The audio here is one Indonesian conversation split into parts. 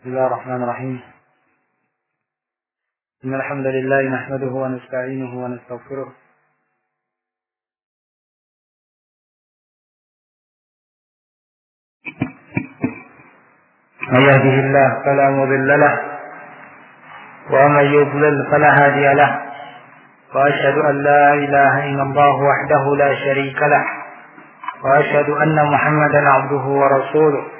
بسم الله الرحمن الرحيم. إن الحمد لله نحمده ونستعينه ونستغفره. من يهده الله فلا مضل له ومن يضلل فلا هادي له. وأشهد أن لا إله إلا الله وحده لا شريك له وأشهد أن محمدا عبده ورسوله.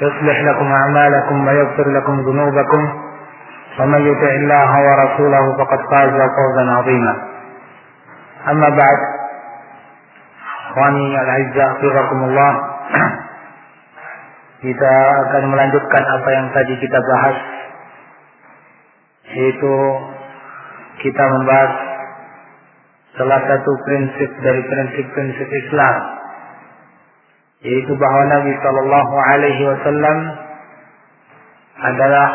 يصلح لكم أعمالكم ويغفر لكم ذنوبكم ومن يطع الله ورسوله فقد فاز فوزا عظيما أما بعد إخواني الأعزاء حفظكم الله kita akan melanjutkan apa yang tadi kita bahas yaitu kita membahas salah satu prinsip dari prinsip-prinsip Islam yaitu bahwa Nabi Shallallahu Alaihi Wasallam adalah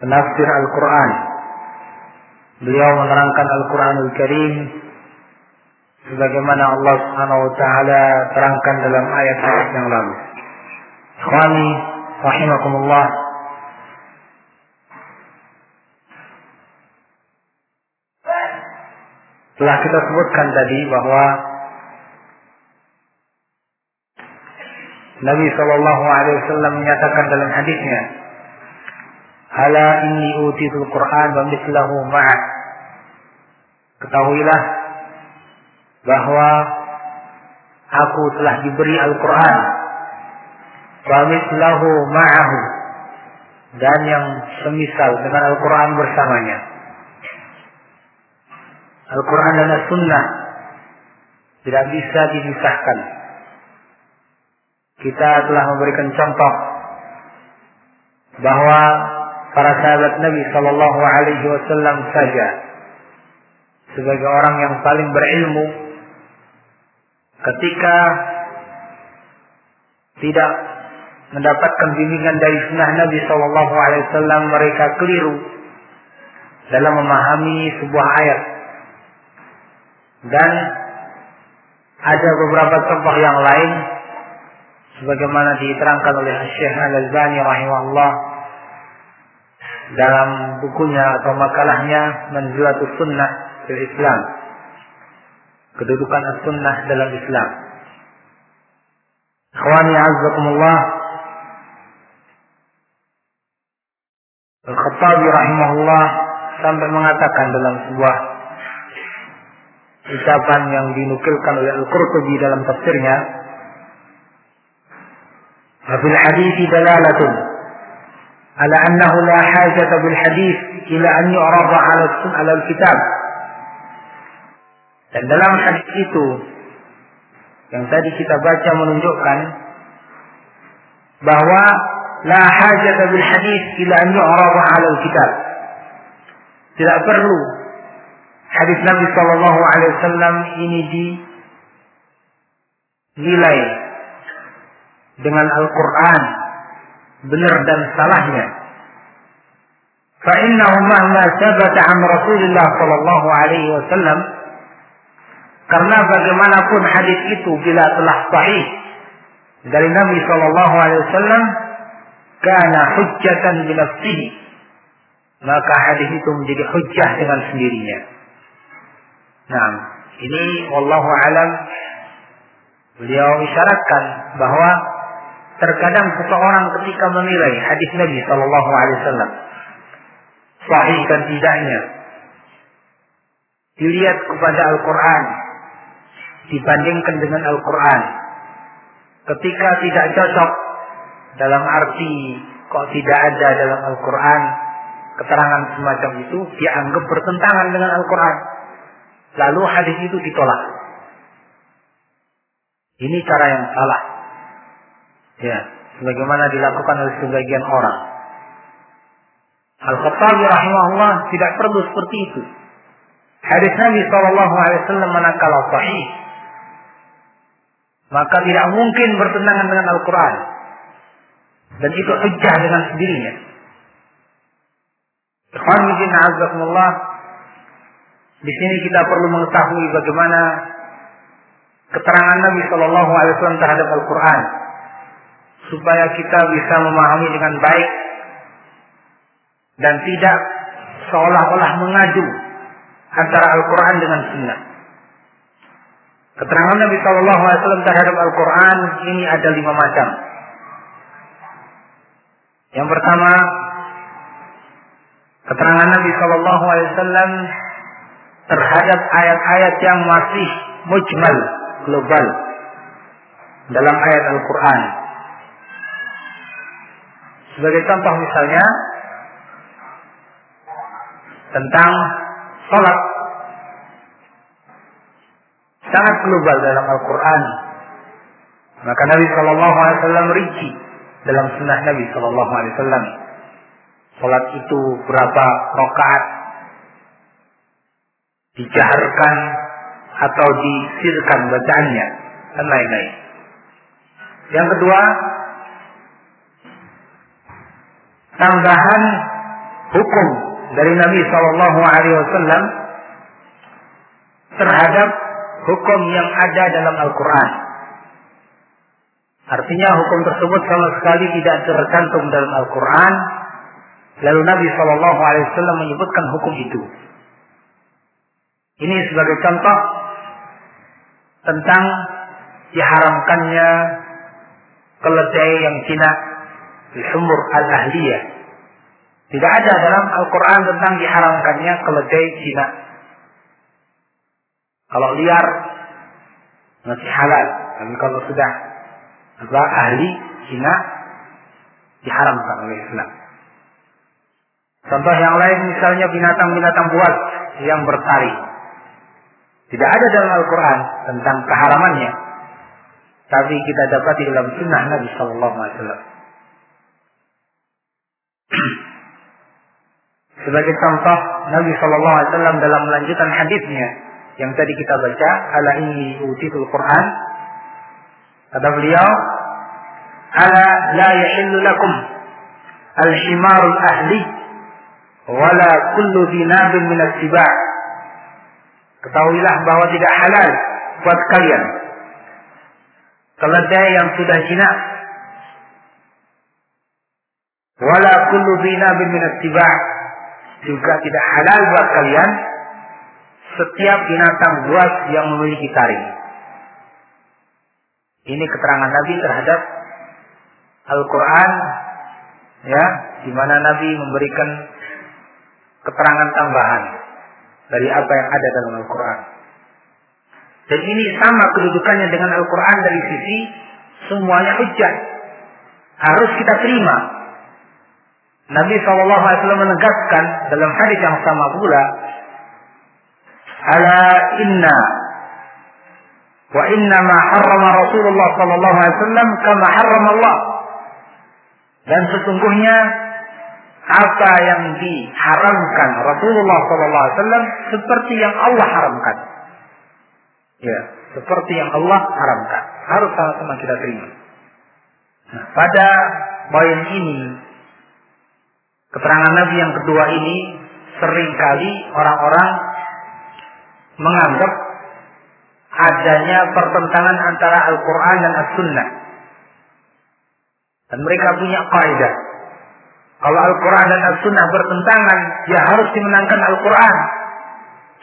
penafsir Al-Quran. Beliau menerangkan Al-Quranul Karim sebagaimana Allah Subhanahu Wa Taala terangkan dalam ayat-ayat yang lalu. Ikhwani rahimakumullah Telah kita sebutkan tadi bahwa Nabi Shallallahu Alaihi Wasallam menyatakan dalam hadisnya, "Ala inni utitul Quran wa mislahu ma'ah." Ketahuilah bahwa aku telah diberi Al-Quran wa mislahu ma'ahu dan yang semisal dengan Al-Quran bersamanya. Al-Quran dan As-Sunnah tidak bisa dipisahkan. Kita telah memberikan contoh bahwa para sahabat Nabi Shallallahu Alaihi Wasallam saja sebagai orang yang paling berilmu ketika tidak mendapatkan bimbingan dari sunnah Nabi Shallallahu Alaihi Wasallam mereka keliru dalam memahami sebuah ayat. Dan ada beberapa contoh yang lain sebagaimana diterangkan oleh Syekh Al-Albani rahimahullah dalam bukunya atau makalahnya Manzilatus Sunnah fil Islam. Kedudukan as-sunnah dalam Islam. Ikhwani azzakumullah Al-Khattabi rahimahullah sampai mengatakan dalam sebuah ucapan yang dinukilkan oleh Al-Qurtubi dalam tafsirnya ففي الحديث دلالة على أنه لا حاجة بالحديث إلى أن يعرض على على الكتاب dan dalam hadis itu yang tadi kita baca menunjukkan bahwa la hajat bil hadis ila an yu'rada 'ala al-kitab tidak perlu hadis Nabi Shallallahu Alaihi Wasallam ini dinilai dengan Al-Quran benar dan salahnya. فإنه مهما ثبت عن رسول الله صلى الله عليه وسلم karena bagaimanapun hadis itu bila telah sahih dari Nabi Shallallahu Alaihi Wasallam karena hujjatan binafsihi maka hadis itu menjadi hujjah dengan sendirinya. Nah, ini wallahu alam beliau isyaratkan bahwa terkadang seseorang ketika menilai hadis Nabi Shallallahu Alaihi Wasallam sahih dan tidaknya dilihat kepada Al-Quran dibandingkan dengan Al-Quran ketika tidak cocok dalam arti kok tidak ada dalam Al-Quran keterangan semacam itu dianggap bertentangan dengan Al-Quran. Lalu hadis itu ditolak. Ini cara yang salah Ya, sebagaimana dilakukan oleh sebagian orang. Al-Khattabi rahimahullah tidak perlu seperti itu. Hadis Nabi Shallallahu Alaihi Wasallam manakala sahih, maka tidak mungkin bertentangan dengan Al-Quran. Dan itu hujah dengan sendirinya. Ikhwan Azzaikumullah di sini kita perlu mengetahui bagaimana keterangan Nabi Shallallahu Alaihi Wasallam terhadap Al-Quran supaya kita bisa memahami dengan baik dan tidak seolah-olah mengaju antara Al-Quran dengan Sunnah. Keterangan Nabi Shallallahu Alaihi Wasallam terhadap Al-Quran ini ada lima macam. Yang pertama, keterangan Nabi Shallallahu Alaihi Wasallam terhadap ayat-ayat yang masih mujmal global dalam ayat Al-Quran. Sebagai contoh misalnya tentang sholat sangat global dalam Al-Quran. Maka Nabi Shallallahu Alaihi Wasallam rinci dalam sunnah Nabi Shallallahu Alaihi Wasallam. Sholat itu berapa rakaat, dijaharkan atau disirkan bacaannya dan lain-lain. Yang kedua, tambahan hukum dari Nabi Shallallahu Alaihi Wasallam terhadap hukum yang ada dalam Al-Quran. Artinya hukum tersebut sama sekali tidak tercantum dalam Al-Quran. Lalu Nabi Shallallahu Alaihi Wasallam menyebutkan hukum itu. Ini sebagai contoh tentang diharamkannya keledai yang Cina di sumur al-ahliyah. Tidak ada dalam Al-Quran tentang diharamkannya keledai Cina. Kalau liar masih halal, tapi kalau sudah apa ahli Cina diharamkan oleh Islam. Contoh yang lain misalnya binatang-binatang buas yang bertaring. Tidak ada dalam Al-Quran tentang keharamannya. Tapi kita dapat di dalam sunnah Nabi Sallallahu Alaihi Wasallam. Sebagai contoh Nabi Sallallahu Alaihi Wasallam dalam melanjutan hadisnya yang tadi kita baca, ala ini utitul Quran. Kata beliau, ala la yahillu lakum al-himarul ahli wala kullu dinabin min as-siba' Ketahuilah bahwa tidak halal buat kalian keledai yang sudah jinak wala kullu dhinabin min juga tidak halal buat kalian setiap binatang buas yang memiliki taring. Ini keterangan Nabi terhadap Al-Quran, ya, di mana Nabi memberikan keterangan tambahan dari apa yang ada dalam Al-Quran. Dan ini sama kedudukannya dengan Al-Quran dari sisi semuanya hujah. Harus kita terima. Nabi SAW menegaskan dalam hadis yang sama pula, Ala inna wa inna ma harrama Rasulullah sallallahu alaihi wasallam kama harrama Allah. Dan sesungguhnya apa yang diharamkan Rasulullah SAW seperti yang Allah haramkan. Ya, seperti yang Allah haramkan. Harus sama-sama kita terima. Nah, pada poin ini, keterangan Nabi yang kedua ini, sering kali orang-orang menganggap adanya pertentangan antara Al-Quran dan As-Sunnah. Dan mereka punya kaidah kalau Al-Quran dan Al-Sunnah bertentangan, ya harus dimenangkan Al-Quran.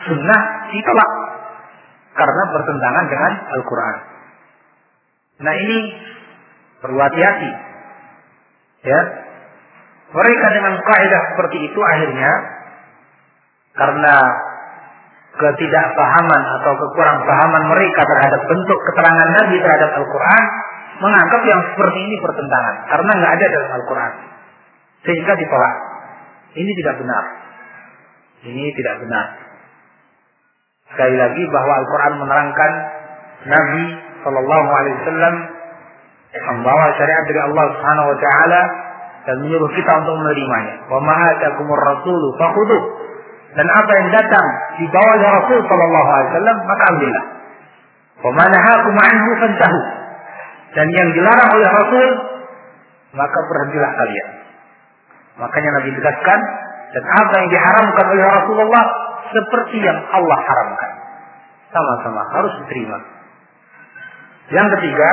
Sunnah ditolak. Karena bertentangan dengan Al-Quran. Nah ini perlu hati-hati. Ya. Mereka dengan kaidah seperti itu akhirnya karena ketidakpahaman atau kekurang pahaman mereka terhadap bentuk keterangan Nabi terhadap Al-Quran menganggap yang seperti ini bertentangan karena nggak ada dalam Al-Quran sehingga ditolak. Ini tidak benar. Ini tidak benar. Sekali lagi bahwa Al-Quran menerangkan Nabi Shallallahu Alaihi Wasallam membawa syariat dari Allah Subhanahu Wa Taala dan menyuruh kita untuk menerimanya. Wa ma'atakumur rasulu. Dan apa yang datang di bawah Rasul sallallahu alaihi wasallam maka ambillah. Wa ma nahakum anhu fantahu. Dan yang dilarang oleh Rasul maka berhentilah kalian. Makanya Nabi tegaskan dan apa yang diharamkan oleh Rasulullah seperti yang Allah haramkan. Sama-sama harus diterima. Yang ketiga,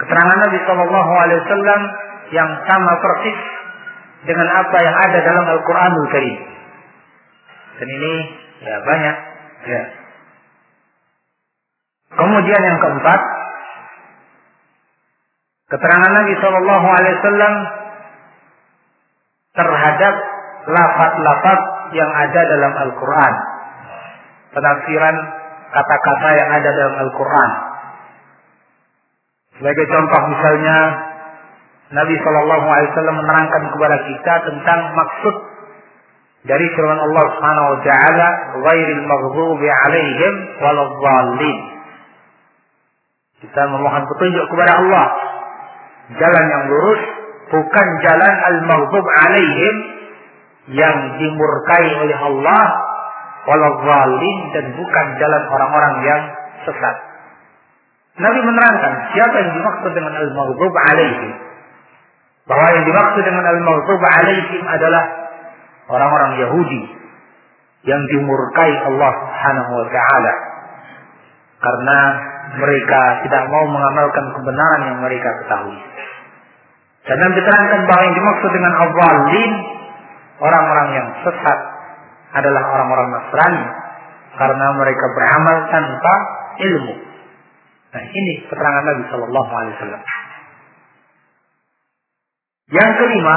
keterangan Nabi Shallallahu Alaihi Wasallam yang sama persis dengan apa yang ada dalam Al-Quranul Karim. Dan ini ya banyak. Ya. Kemudian yang keempat, keterangan Nabi Shallallahu Alaihi Wasallam terhadap lafaz-lafaz yang ada dalam Al-Quran. Penafsiran kata-kata yang ada dalam Al-Quran. Sebagai contoh misalnya, Nabi Shallallahu Alaihi Wasallam menerangkan kepada kita tentang maksud dari firman Allah Subhanahu Wa Taala, "Ghairil maghdubi alaihim waladhdallin." Kita memohon petunjuk kepada Allah, jalan yang lurus, bukan jalan al-maghdub alaihim yang dimurkai oleh Allah waladhdallin dan bukan jalan orang-orang yang sesat. Nabi menerangkan siapa yang dimaksud dengan al-maghdub alaihim bahwa yang dimaksud dengan al-maghdub alaihim adalah orang-orang Yahudi yang dimurkai Allah Subhanahu wa taala karena mereka tidak mau mengamalkan kebenaran yang mereka ketahui. Dan yang diterangkan bahwa yang dimaksud dengan awalin orang-orang yang sesat adalah orang-orang Nasrani karena mereka beramal tanpa ilmu. Nah ini keterangan Nabi Shallallahu Alaihi Wasallam. Yang kelima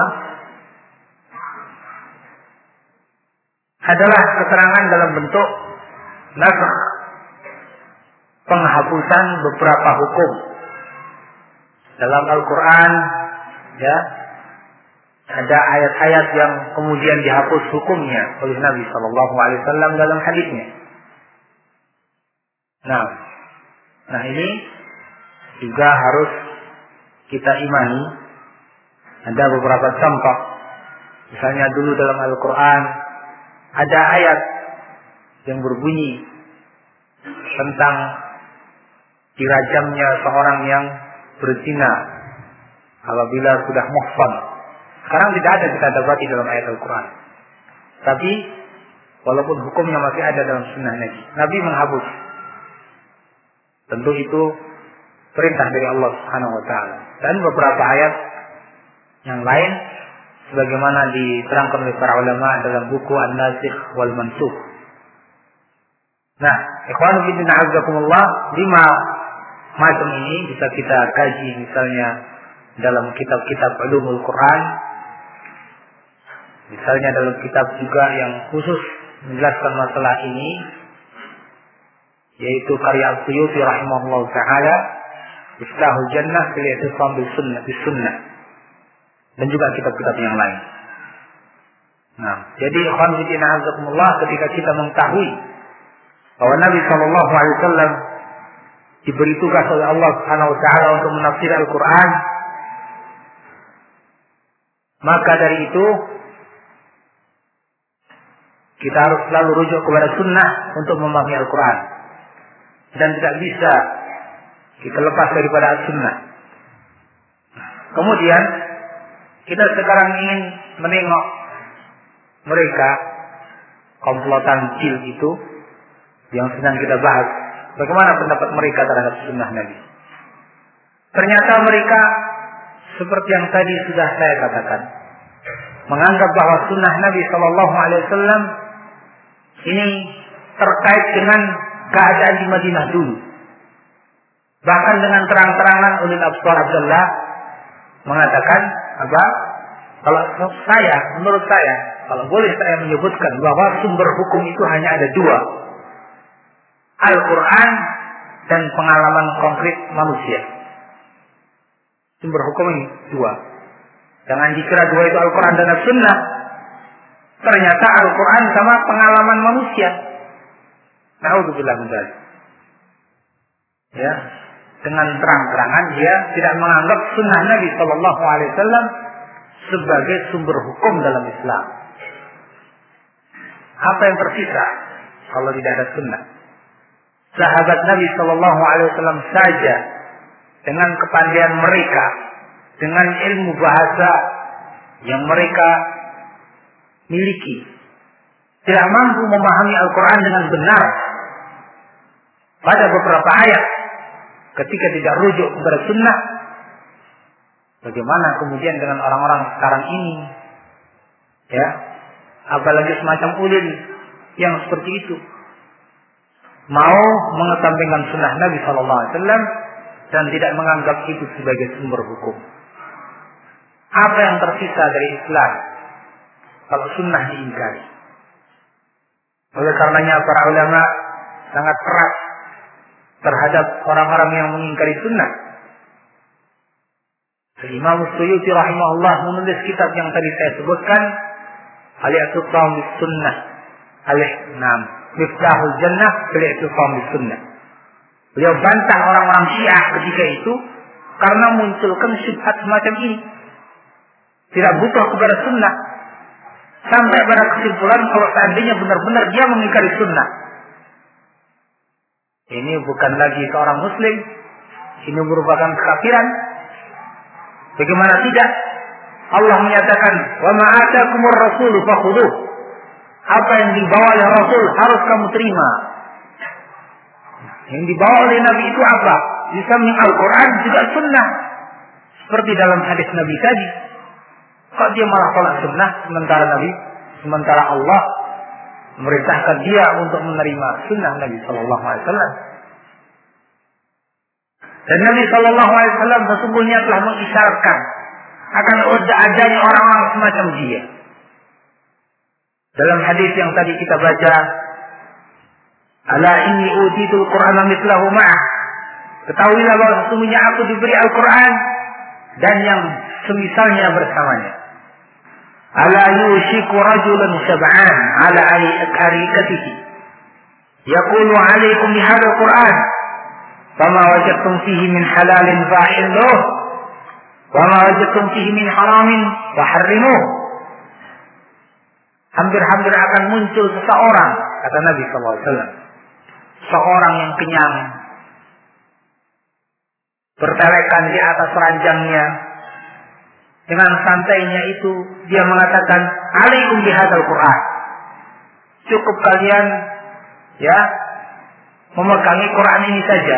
adalah keterangan dalam bentuk nasakh penghapusan beberapa hukum dalam Al-Quran ya ada ayat-ayat yang kemudian dihapus hukumnya oleh Nabi Shallallahu Alaihi Wasallam dalam hadisnya. Nah, nah ini juga harus kita imani. Ada beberapa contoh, misalnya dulu dalam Al-Quran ada ayat yang berbunyi tentang dirajamnya seorang yang berzina apabila sudah muhsan. Sekarang tidak ada kita dapati dalam ayat Al-Quran. Tapi walaupun hukumnya masih ada dalam sunnah Nabi. Nabi menghapus. Tentu itu perintah dari Allah Subhanahu wa taala. Dan beberapa ayat yang lain sebagaimana diterangkan oleh para ulama dalam buku An-Nasikh wal Mansukh. Nah, ikhwan fillah azakumullah, lima macam ini bisa kita kaji misalnya dalam kitab-kitab ulumul Quran misalnya dalam kitab juga yang khusus menjelaskan masalah ini yaitu karya Al-Suyuti rahimahullah taala Islahul Jannah fil i'tisam bis sunnah bis sunnah dan juga kitab-kitab yang lain. Nah, jadi fillah ketika kita mengetahui bahwa Nabi Shallallahu alaihi wasallam diberi tugas oleh Allah Subhanahu wa taala untuk menafsir Al-Qur'an maka dari itu kita harus selalu rujuk kepada sunnah untuk memahami Al-Quran. Dan tidak bisa kita lepas daripada sunnah. Kemudian kita sekarang ingin menengok mereka komplotan cil itu yang sedang kita bahas. Bagaimana pendapat mereka terhadap sunnah Nabi? Ternyata mereka seperti yang tadi sudah saya katakan, menganggap bahwa sunnah Nabi Shallallahu Alaihi Wasallam ini terkait dengan keadaan di Madinah dulu. Bahkan dengan terang-terangan oleh Abdullah Abdullah mengatakan apa? Kalau saya, menurut saya, kalau boleh saya menyebutkan bahwa sumber hukum itu hanya ada dua. Al-Quran dan pengalaman konkret manusia. Sumber hukum ini dua. Jangan dikira dua itu Al-Quran dan As-Sunnah. Ternyata Al-Quran sama pengalaman manusia. Naudzubillah min Ya. Dengan terang-terangan dia tidak menganggap sunnah Nabi Shallallahu Alaihi Wasallam sebagai sumber hukum dalam Islam. Apa yang tersisa kalau tidak ada sunnah? Sahabat Nabi Shallallahu Alaihi Wasallam saja dengan kepandaian mereka, dengan ilmu bahasa yang mereka miliki, tidak mampu memahami Al-Quran dengan benar pada beberapa ayat ketika tidak rujuk kepada sunnah bagaimana kemudian dengan orang-orang sekarang ini ya apalagi semacam ulil yang seperti itu mau mengesampingkan sunnah Nabi Shallallahu Alaihi Wasallam dan tidak menganggap itu sebagai sumber hukum. Apa yang tersisa dari Islam kalau sunnah diingkari? Oleh karenanya para ulama sangat keras terhadap orang-orang yang mengingkari sunnah. Imam Suyuti rahimahullah menulis kitab yang tadi saya sebutkan Al-I'tisam bis Sunnah Alih Nam Miftahul Jannah Al-I'tisam bis Sunnah Beliau bantah orang-orang Syiah ketika itu karena munculkan syubhat semacam ini. Tidak butuh kepada sunnah. Sampai pada kesimpulan kalau seandainya benar-benar dia mengingkari sunnah. Ini bukan lagi seorang muslim. Ini merupakan kekafiran. Bagaimana tidak? Allah menyatakan, "Wa rasul fakhuduh." Apa yang dibawa oleh Rasul harus kamu terima. Yang dibawa oleh Nabi itu apa? Di samping Al-Quran juga sunnah. Seperti dalam hadis Nabi tadi. Kok dia malah tolak sunnah sementara Nabi, sementara Allah memerintahkan dia untuk menerima sunnah Nabi Shallallahu Alaihi Wasallam. Dan Nabi Shallallahu Alaihi Wasallam sesungguhnya telah mengisyaratkan akan adanya orang-orang semacam dia. Dalam hadis yang tadi kita baca, Ala inni utitul Qur'an mislahu ma'ah. Ketahuilah bahwa sesungguhnya aku diberi Al-Quran dan yang semisalnya bersamanya. Ala yushiku rajulun sab'an ala arikatihi. Yaqulu alaikum bihadal Qur'an. Fama wajadtum fihi min halalin fa'illuh. Wama wajadtum fihi min haramin faharrimuh. Hampir-hampir akan muncul seseorang, kata Nabi SAW seorang yang kenyang bertelekan di atas ranjangnya dengan santainya itu dia mengatakan alaikum bihadzal Quran cukup kalian ya memegangi Quran ini saja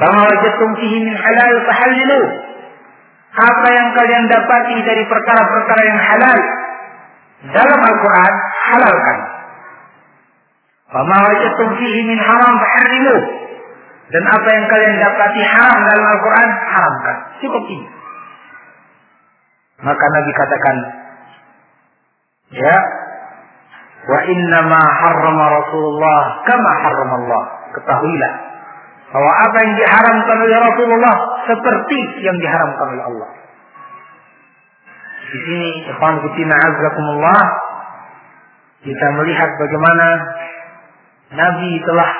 Bama wajadtum fihi min halal fahallilu apa yang kalian dapati dari perkara-perkara yang halal dalam Al-Quran halalkan Fama fihi min haram faharrimu. Dan apa yang kalian dapati haram dalam Al-Quran, haramkan. Cukup ini. Maka Nabi katakan, ya, wa innama harrama Rasulullah kama harrama Allah. Ketahuilah bahwa apa yang diharamkan oleh Rasulullah seperti yang diharamkan oleh Allah. Di sini, ikhwan kutina azakumullah, kita melihat bagaimana Nabi telah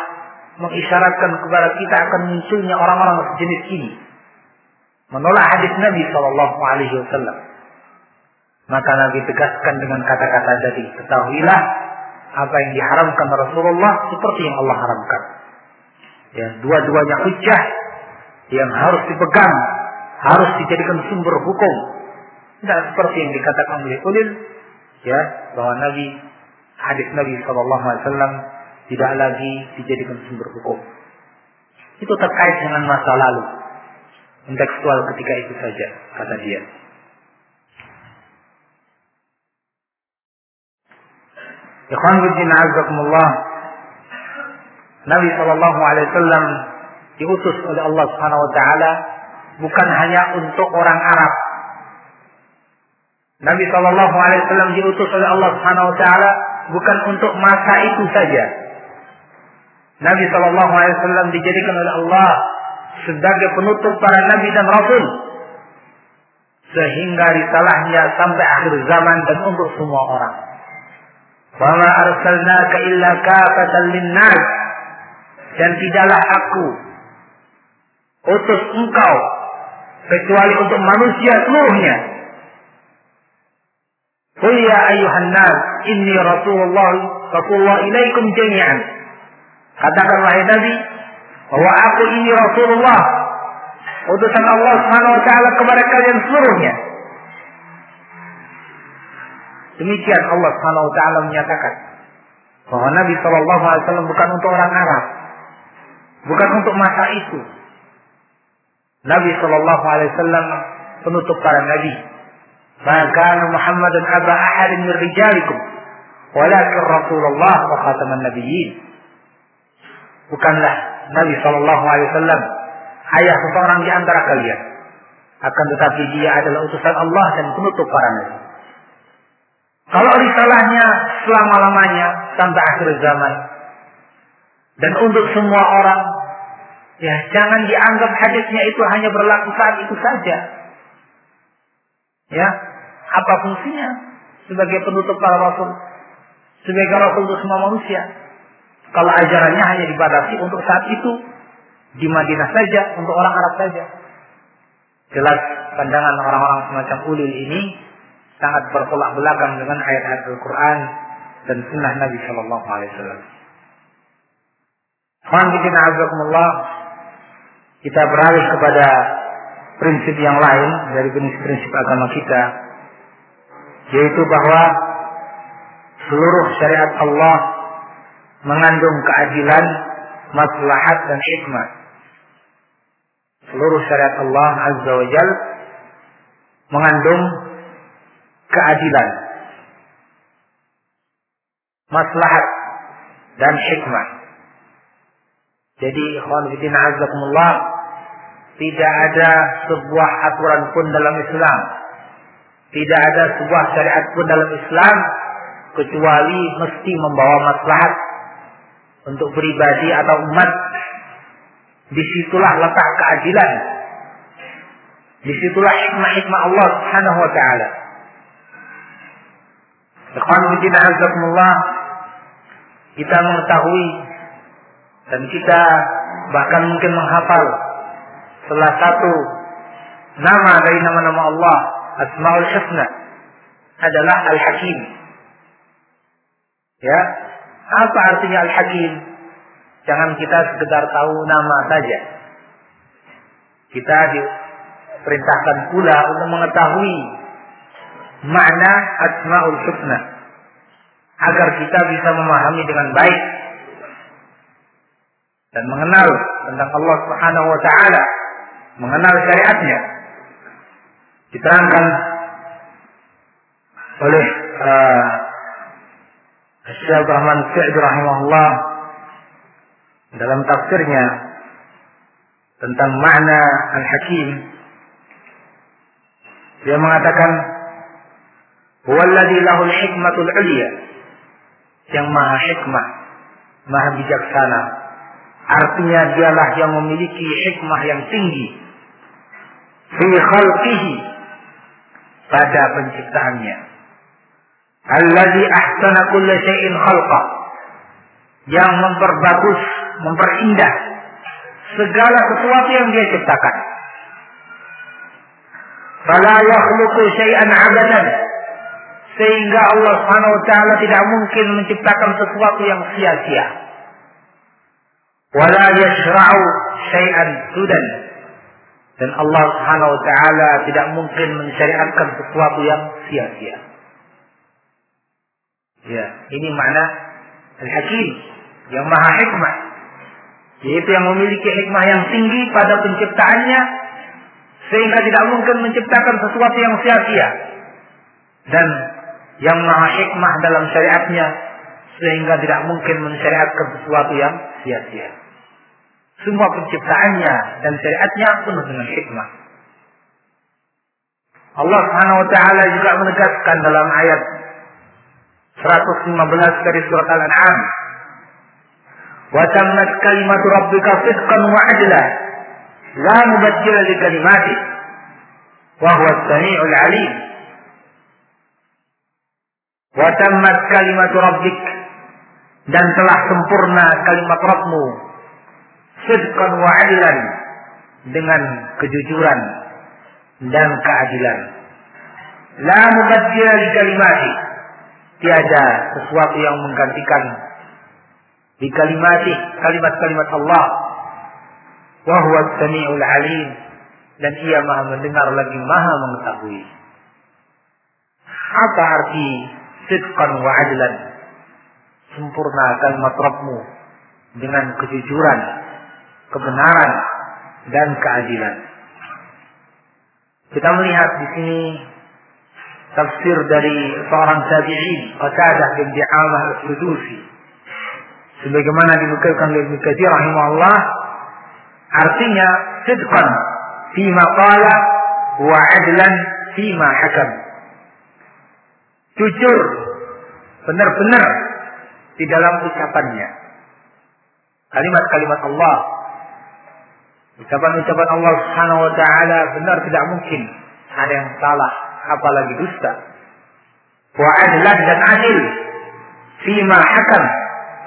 mengisyaratkan kepada kita akan munculnya orang-orang sejenis ini. Menolak hadis Nabi Shallallahu Alaihi Wasallam. Maka Nabi tegaskan dengan kata-kata tadi, ketahuilah apa yang diharamkan Rasulullah seperti yang Allah haramkan. Ya, dua-duanya hujah yang harus dipegang, harus dijadikan sumber hukum. Tidak seperti yang dikatakan oleh ulil, ya, bahwa Nabi hadis Nabi Shallallahu Alaihi Wasallam tidak lagi dijadikan sumber hukum. Itu terkait dengan masa lalu. Kontekstual ketika itu saja, kata dia. Ikhwan Bidin Azzaikumullah Nabi Shallallahu Alaihi Wasallam diutus oleh Allah Subhanahu Wa Taala bukan hanya untuk orang Arab. Nabi Shallallahu Alaihi Wasallam diutus oleh Allah Subhanahu Wa Taala bukan untuk masa itu saja, Nabi Shallallahu Alaihi Wasallam dijadikan oleh Allah sebagai penutup para nabi dan rasul sehingga risalahnya sampai akhir zaman dan untuk semua orang. Wama arsalnaka illa kafatan linnas dan tidaklah aku utus engkau kecuali untuk manusia seluruhnya. Qul ya ayuhan nas inni rasulullah rasulullah ilaikum jami'an. Katakanlah ya Nabi bahwa aku ini Rasulullah utusan Allah Subhanahu wa taala kepada kalian seluruhnya. Demikian Allah Subhanahu wa taala menyatakan bahwa Nabi Shallallahu alaihi wasallam bukan untuk orang Arab. Bukan untuk masa itu. Nabi Shallallahu alaihi wasallam penutup para nabi. Maka Muhammad dan aba ahad min rijalikum walakin Rasulullah wa khataman nabiyyin. Bukanlah Nabi Shallallahu alaihi wasallam ayah seseorang di antara kalian. Akan tetapi dia adalah utusan Allah dan penutup para nabi. Kalau risalahnya selama-lamanya sampai akhir zaman. Dan untuk semua orang. Ya, jangan dianggap hadisnya itu hanya berlaku saat itu saja. Ya, apa fungsinya sebagai penutup para rasul? Sebagai rasul untuk semua manusia. Kalau ajarannya hanya dibatasi untuk saat itu di Madinah saja, untuk orang Arab saja. Jelas pandangan orang-orang semacam ulil ini sangat bertolak belakang dengan ayat-ayat Al-Quran dan sunnah Nabi Shallallahu Alaihi Wasallam. Kita beralih kepada prinsip yang lain dari prinsip-prinsip agama kita, yaitu bahwa seluruh syariat Allah mengandung keadilan, maslahat dan hikmah. Seluruh syariat Allah Azza wa Jal mengandung keadilan, maslahat dan hikmah. Jadi, khawanifitin azakumullah, tidak ada sebuah aturan pun dalam Islam. Tidak ada sebuah syariat pun dalam Islam kecuali mesti membawa maslahat untuk pribadi atau umat. Di situlah letak keadilan. Di situlah hikmah-hikmah Allah Subhanahu wa taala. Azakumullah kita mengetahui dan kita bahkan mungkin menghafal salah satu nama dari nama-nama Allah Asmaul Husna adalah Al-Hakim. Ya, apa artinya Al-Hakim? Jangan kita sekedar tahu nama saja. Kita diperintahkan pula untuk mengetahui makna Asmaul Husna. Agar kita bisa memahami dengan baik. Dan mengenal tentang Allah Subhanahu wa taala, mengenal syariatnya. Diterangkan oleh uh, Syekh Rahman Sa'id rahimahullah dalam tafsirnya tentang makna al-hakim. Dia mengatakan huwallazi lahul hikmatul ulya yang maha hikmah maha bijaksana artinya dialah yang memiliki hikmah yang tinggi fi khalqihi pada penciptaannya Alladhi ahsana kulla syai'in khalqa. Yang memperbagus, memperindah segala sesuatu yang dia ciptakan. Fala yakhluqu syai'an abadan. Sehingga Allah Subhanahu wa taala tidak mungkin menciptakan sesuatu yang sia-sia. Wala yashra'u syai'an sudan. Dan Allah Subhanahu wa taala tidak mungkin mensyariatkan sesuatu yang sia-sia. Ya, ini makna al-hakim yang maha hikmah. Yaitu yang memiliki hikmah yang tinggi pada penciptaannya sehingga tidak mungkin menciptakan sesuatu yang sia-sia. Dan yang maha hikmah dalam syariatnya sehingga tidak mungkin mensyariatkan sesuatu yang sia-sia. Semua penciptaannya dan syariatnya penuh dengan hikmah. Allah Subhanahu wa taala juga menegaskan dalam ayat 115 dari surat Al-An'am. Wa tammat kalimatu rabbika sidqan wa adla. La mubaddila li kalimati. Wa huwa as-sami'ul 'alim. Wa tammat kalimatu rabbik dan telah sempurna kalimat Rabbmu sidqan wa adlan dengan kejujuran dan keadilan. La mubaddila li kalimati. Tiada sesuatu yang menggantikan di kalimati kalimat-kalimat Allah. Wa huwa samiul alim dan ia maha mendengar lagi maha mengetahui. Apa arti sidqan wa adlan? Sempurna kalimat Rabbmu dengan kejujuran, kebenaran, dan keadilan. Kita melihat di sini tafsir dari seorang tabi'in Qatadah bin Di'amah al-Sudusi sebagaimana dinukilkan oleh Ibnu Katsir rahimahullah artinya sidqan fima qala wa adlan fima hakam jujur benar-benar di dalam ucapannya kalimat-kalimat Allah Ucapan-ucapan Allah Subhanahu wa taala benar tidak mungkin ada yang salah apalagi dusta. Wa adlan dan adil fima hakam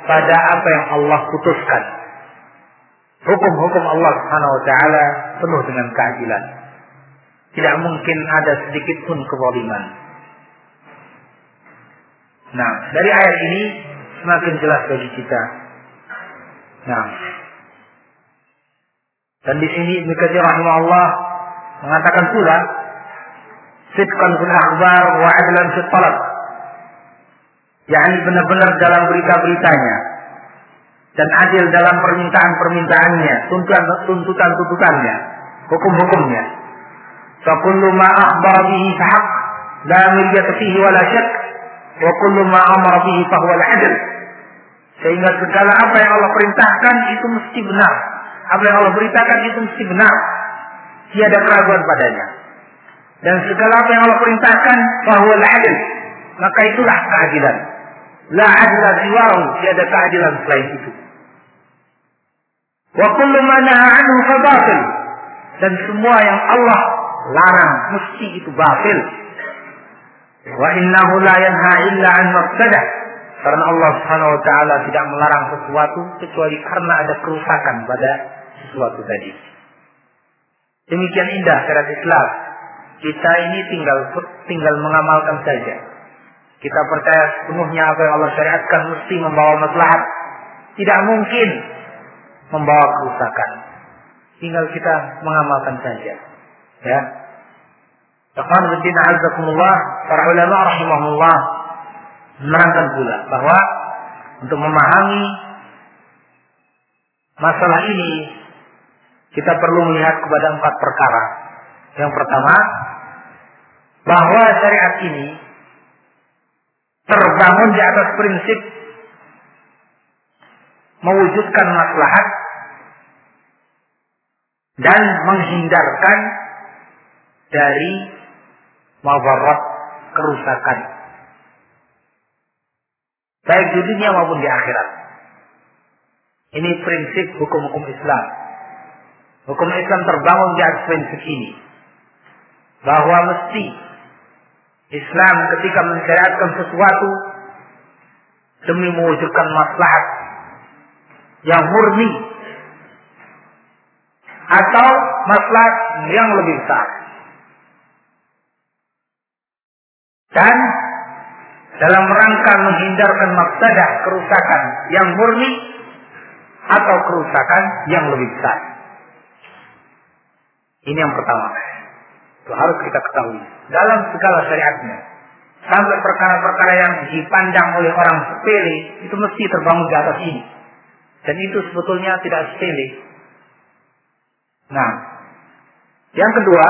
pada apa yang Allah putuskan. Hukum-hukum Allah Subhanahu wa taala penuh dengan keadilan. Tidak mungkin ada sedikit pun kezaliman. Nah, dari ayat ini semakin jelas bagi kita. Nah, dan di sini Ibnu Katsir rahimahullah mengatakan pula sidqan fil akhbar wa adlan fil talab. yakni benar-benar dalam berita-beritanya dan adil dalam permintaan-permintaannya, tuntutan-tuntutannya, hukum-hukumnya. Fa kullu ma akhbara bihi fahaq la miryata fihi wa kullu ma amara bihi fahuwa al-adl. Sehingga segala apa yang Allah perintahkan itu mesti benar apa yang Allah beritakan itu mesti benar. Tiada keraguan padanya. Dan segala apa yang Allah perintahkan bahwa adil. Maka itulah keadilan. La adila siwahu. Tiada keadilan selain itu. Wa kullu ma anhu fabatil. Dan semua yang Allah larang mesti itu batil. Wa innahu la yanha illa an. Karena Allah Subhanahu wa taala tidak melarang sesuatu kecuali karena ada kerusakan pada sesuatu tadi. Demikian indah syariat Islam. Kita ini tinggal tinggal mengamalkan saja. Kita percaya sepenuhnya apa yang Allah syariatkan mesti membawa maslahat. Tidak mungkin membawa kerusakan. Tinggal kita mengamalkan saja. Ya. Ikhwan Bidin Azzakumullah, para ulama rahimahullah menerangkan pula bahwa untuk memahami masalah ini kita perlu melihat kepada empat perkara. Yang pertama, bahwa syariat ini terbangun di atas prinsip mewujudkan maslahat dan menghindarkan dari mawarat kerusakan baik di dunia maupun di akhirat. Ini prinsip hukum-hukum Islam. Hukum Islam terbangun di atas prinsip ini. Bahwa mesti Islam ketika mensyariatkan sesuatu demi mewujudkan maslahat yang murni atau maslahat yang lebih besar. Dan dalam rangka menghindarkan maksadah kerusakan yang murni atau kerusakan yang lebih besar. Ini yang pertama. Itu harus kita ketahui. Dalam segala syariatnya. Sampai perkara-perkara yang dipandang oleh orang sepele. Itu mesti terbangun di atas ini. Dan itu sebetulnya tidak sepele. Nah. Yang kedua.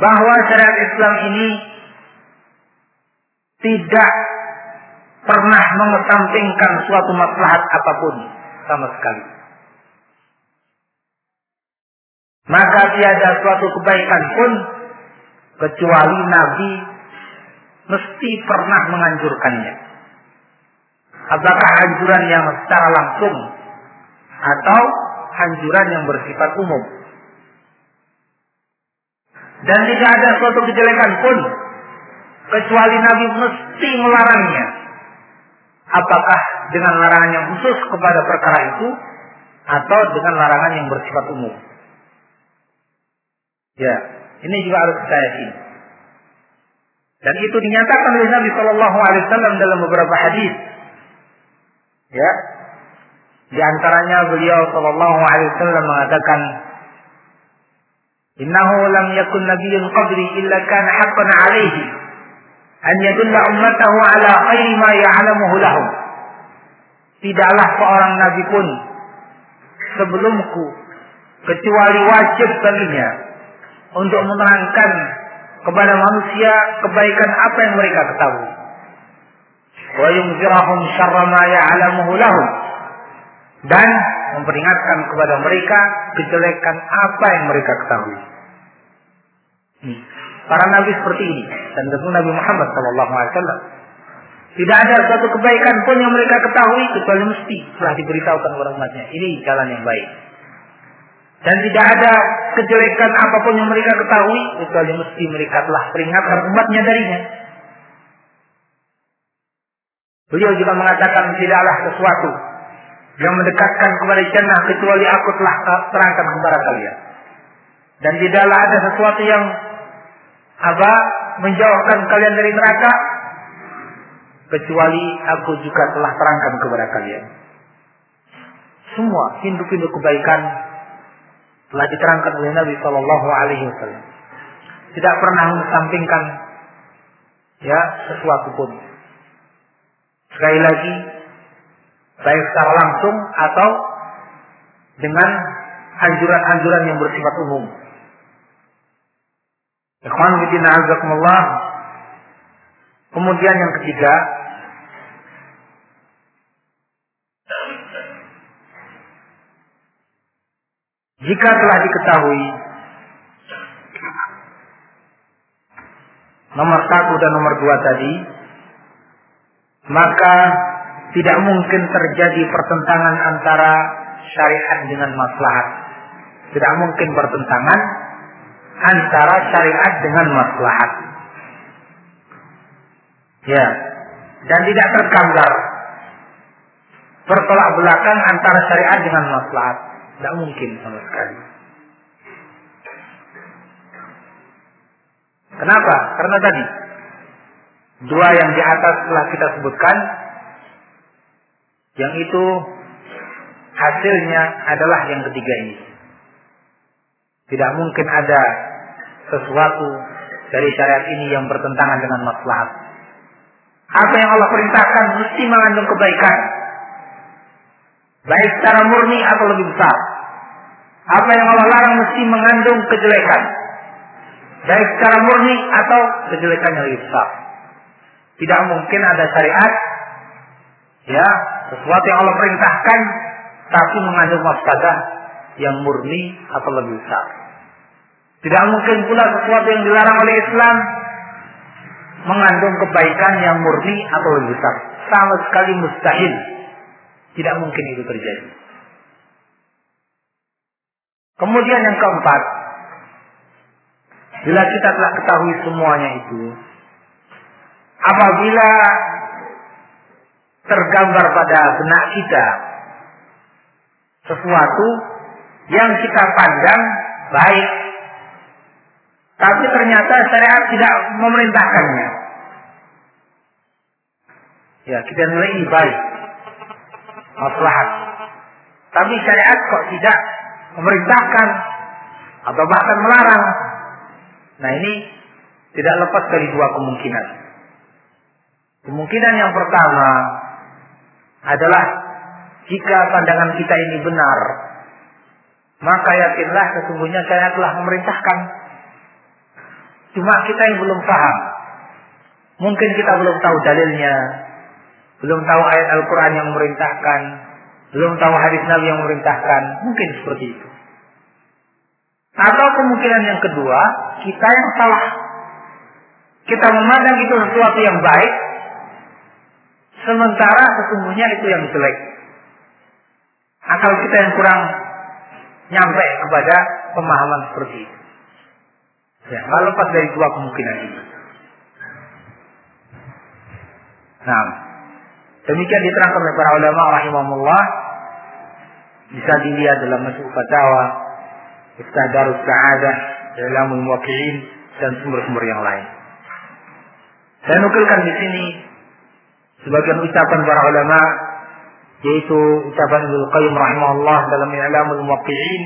Bahwa syariat Islam ini tidak pernah mengesampingkan suatu maslahat apa pun sama sekali. Maka tiada suatu kebaikan pun kecuali Nabi mesti pernah menganjurkannya. Apakah anjuran yang secara langsung atau anjuran yang bersifat umum. Dan tidak ada suatu kejelekan pun kecuali Nabi mesti melarangnya. Apakah dengan larangan yang khusus kepada perkara itu atau dengan larangan yang bersifat umum. Ya, ini juga harus kita yakini. Dan itu dinyatakan oleh Nabi Shallallahu Alaihi Wasallam dalam beberapa hadis. Ya, di antaranya beliau Shallallahu Alaihi Wasallam mengatakan, Innahu lam yakun nabiyyun qabli illa kana haqqan alaihi an yadulla ummatahu ala khairi ma ya'lamuhu lahum. Tidaklah seorang nabi pun sebelumku kecuali wajib baginya untuk menerangkan kepada manusia kebaikan apa yang mereka ketahui. Wa yunzirahum syarra ma ya'lamuhu lahum. Dan memperingatkan kepada mereka kejelekan apa yang mereka ketahui. Hmm. Para nabi seperti ini dan tentu Nabi Muhammad sallallahu alaihi wasallam tidak ada suatu kebaikan pun yang mereka ketahui kecuali mesti telah diberitahukan kepada umatnya. Ini jalan yang baik. Dan tidak ada kejelekan apa pun yang mereka ketahui kecuali mesti mereka telah peringatkan umatnya darinya. Beliau juga mengatakan tidaklah sesuatu yang mendekatkan kepada jannah kecuali aku telah terangkan kepada kalian. Dan tidaklah ada sesuatu yang apa menjauhkan kalian dari neraka kecuali aku juga telah terangkan kepada kalian. Semua pintu-pintu kebaikan telah diterangkan oleh Nabi Shallallahu Alaihi Wasallam. Tidak pernah mensampingkan ya sesuatu pun. Sekali lagi, baik secara langsung atau dengan anjuran-anjuran yang bersifat umum. Kemudian yang ketiga, Jika telah diketahui nomor satu dan nomor dua tadi, maka tidak mungkin terjadi pertentangan antara syariat dengan maslahat. Tidak mungkin pertentangan antara syariat dengan maslahat. Ya, dan tidak tergambar bertolak belakang antara syariat dengan maslahat. Tidak mungkin sama sekali. Kenapa? Karena tadi dua yang di atas telah kita sebutkan, yang itu hasilnya adalah yang ketiga ini. Tidak mungkin ada sesuatu dari syariat ini yang bertentangan dengan maslahat. Apa yang Allah perintahkan mesti mengandung kebaikan. Baik secara murni atau lebih besar. Apa yang Allah larang mesti mengandung kejelekan. Baik secara murni atau kejelekan yang lebih besar. Tidak mungkin ada syariat ya sesuatu yang Allah perintahkan tapi mengandung mafsadah yang murni atau lebih besar. Tidak mungkin pula sesuatu yang dilarang oleh Islam mengandung kebaikan yang murni atau lebih besar. Sama sekali mustahil. Tidak mungkin itu terjadi. Kemudian yang keempat, bila kita telah ketahui semuanya itu, apabila tergambar pada benak kita sesuatu yang kita pandang baik, tapi ternyata syariat tidak memerintahkannya. Ya, kita nilai ini baik, maslahat. Tapi syariat kok tidak memerintahkan atau bahkan melarang. Nah ini tidak lepas dari dua kemungkinan. Kemungkinan yang pertama adalah jika pandangan kita ini benar, maka yakinlah sesungguhnya saya telah memerintahkan. Cuma kita yang belum paham. Mungkin kita belum tahu dalilnya, belum tahu ayat Al-Quran yang memerintahkan, belum tahu hadis Nabi yang memerintahkan, mungkin seperti itu. Atau kemungkinan yang kedua, kita yang salah. Kita memandang itu sesuatu yang baik, sementara sesungguhnya itu yang jelek. Akal kita yang kurang nyampe kepada pemahaman seperti itu. Ya, nggak lepas dari dua kemungkinan ini. Nah, Demikian diterangkan oleh para ulama rahimahullah bisa dilihat dalam masuk fatwa, Iftah Darus Sa'adah, dalam Muwakilin, dan sumber-sumber yang lain. Saya nukilkan di sini sebagian ucapan para ulama yaitu ucapan Ibnu Qayyim rahimahullah dalam I'lamul Muwaqqi'in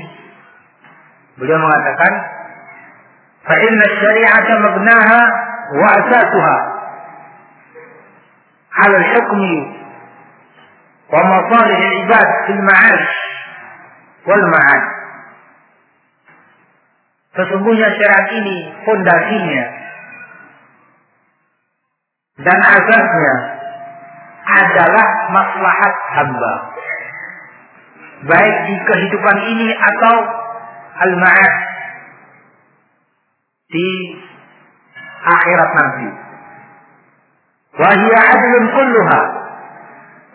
beliau mengatakan fa inna syari'ata mabnaha wa asasuha 'ala al-hukmi wa masalih al-ibad fil ma'ash wal ma'ad Sesungguhnya syariat ini fondasinya dan asasnya adalah maslahat hamba. Baik di kehidupan ini atau al-ma'ad di akhirat nanti. Wahia adilun kulluha.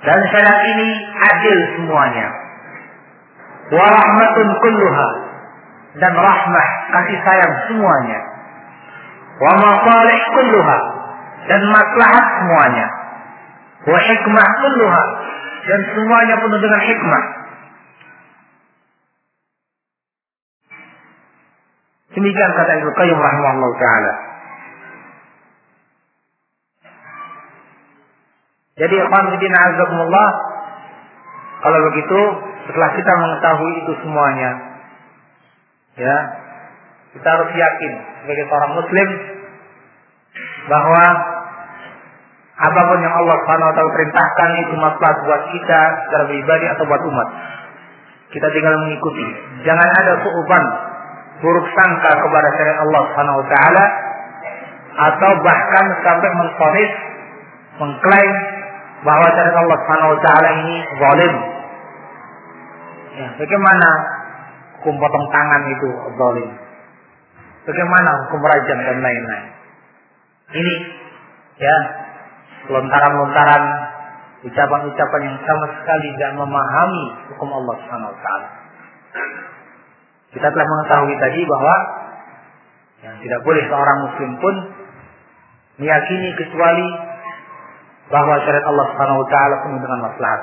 Dan syariat ini adil semuanya. Warahmatun kulluha. Dan rahmah, kasih sayang semuanya. Wa masalih kulluha. Dan maslahat semuanya wa hikmah kulluha dan semuanya penuh dengan hikmah. Demikian kata Ibnu Qayyim rahimahullah taala. Jadi ikhwan fillah azakumullah kalau begitu setelah kita mengetahui itu semuanya ya kita harus yakin sebagai seorang muslim bahwa apa pun yang Allah taala perintahkan itu maslahat buat kita secara pribadi atau buat umat. Kita tinggal mengikuti. Jangan ada suuban buruk sangka kepada syariat Allah taala atau bahkan sampai menfonis mengklaim bahwa syariat Allah taala ini zalim. Ya, bagaimana hukum potong tangan itu zalim? Bagaimana hukum rajam dan lain-lain? Ini ya lontaran-lontaran ucapan-ucapan yang sama sekali tidak memahami hukum Allah Subhanahu wa taala. Kita telah mengetahui tadi bahwa yang tidak boleh seorang muslim pun meyakini kecuali bahwa syariat Allah Subhanahu wa taala penuh dengan maslahat.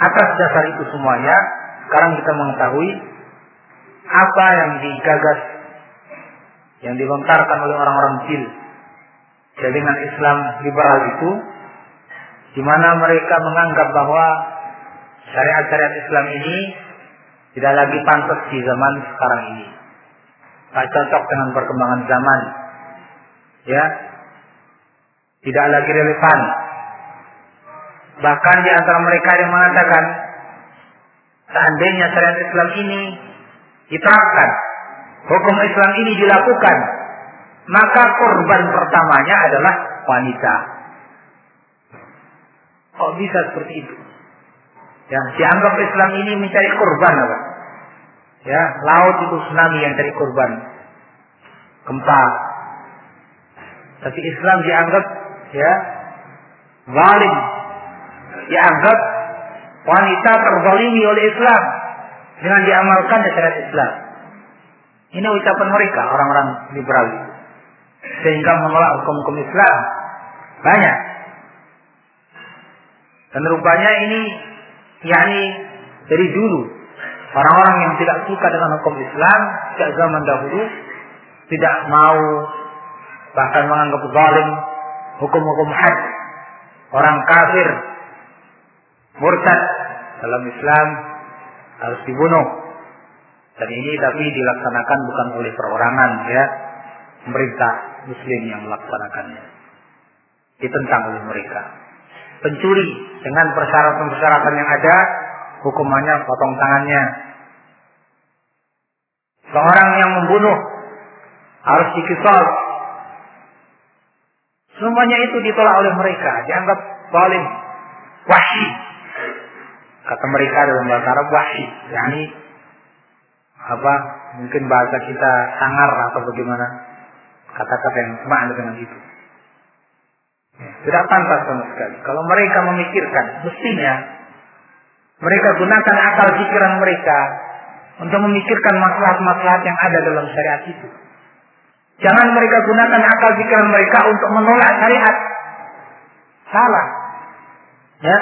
Atas dasar itu semuanya, sekarang kita mengetahui apa yang digagas yang dilontarkan oleh orang-orang jil jaringan Islam liberal itu di mana mereka menganggap bahwa syariat-syariat Islam ini tidak lagi pantas di zaman sekarang ini. Tak cocok dengan perkembangan zaman. Ya. Tidak lagi relevan. Bahkan di antara mereka yang mengatakan seandainya syariat Islam ini diterapkan, hukum Islam ini dilakukan, maka korban pertamanya adalah wanita. Kok bisa seperti itu? Ya, dianggap Islam ini mencari korban apa? Ya, laut itu tsunami yang cari korban. Gempa. Tapi Islam dianggap ya zalim. Dianggap wanita terzalimi oleh Islam dengan diamalkan syariat Islam. Ini ucapan mereka orang-orang liberal sehingga menolak hukum-hukum Islam. Banyak. Dan rupanya ini yakni dari dulu orang-orang yang tidak suka dengan hukum Islam sejak zaman dahulu tidak mau bahkan menganggap zalim hukum-hukum had orang kafir murtad dalam Islam harus dibunuh dan ini tapi dilaksanakan bukan oleh perorangan ya pemerintah muslim yang melaksanakannya. Ditentang oleh mereka. Pencuri dengan persyaratan-persyaratan yang ada, hukumannya potong tangannya. Seorang yang membunuh harus dikisar. Semuanya itu ditolak oleh mereka, dianggap zalim, wahsi. Kata mereka dalam bahasa Arab wahsi, yakni apa? Mungkin bahasa kita sangar atau bagaimana? Kata-kata yang makna dengan itu. Tidak pantas sama sekali. Kalau mereka memikirkan, mestinya mereka gunakan akal pikiran mereka untuk memikirkan masalah-masalah yang ada dalam syariat itu. Jangan mereka gunakan akal pikiran mereka untuk menolak syariat. Salah. Ya.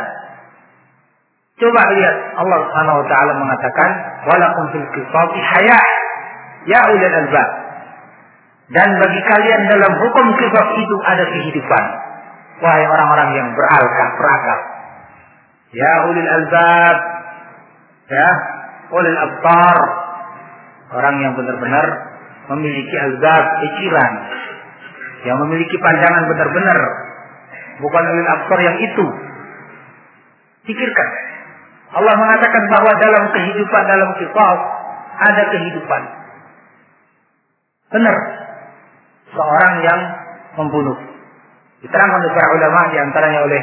Coba lihat Allah Subhanahu wa taala mengatakan walakum fil qisasi haya ya ulil albab. Dan bagi kalian dalam hukum qisas itu ada kehidupan. Wahai orang-orang yang berakal, berakal. Ya ulil albab. Ya, ulil abtar. Orang yang benar-benar memiliki albab, pikiran. Yang memiliki pandangan benar-benar. Bukan ulil abtar yang itu. Pikirkan. Allah mengatakan bahwa dalam kehidupan dalam kisah ada kehidupan. Benar. Seorang yang membunuh. Diterangkan oleh para ulama di antaranya oleh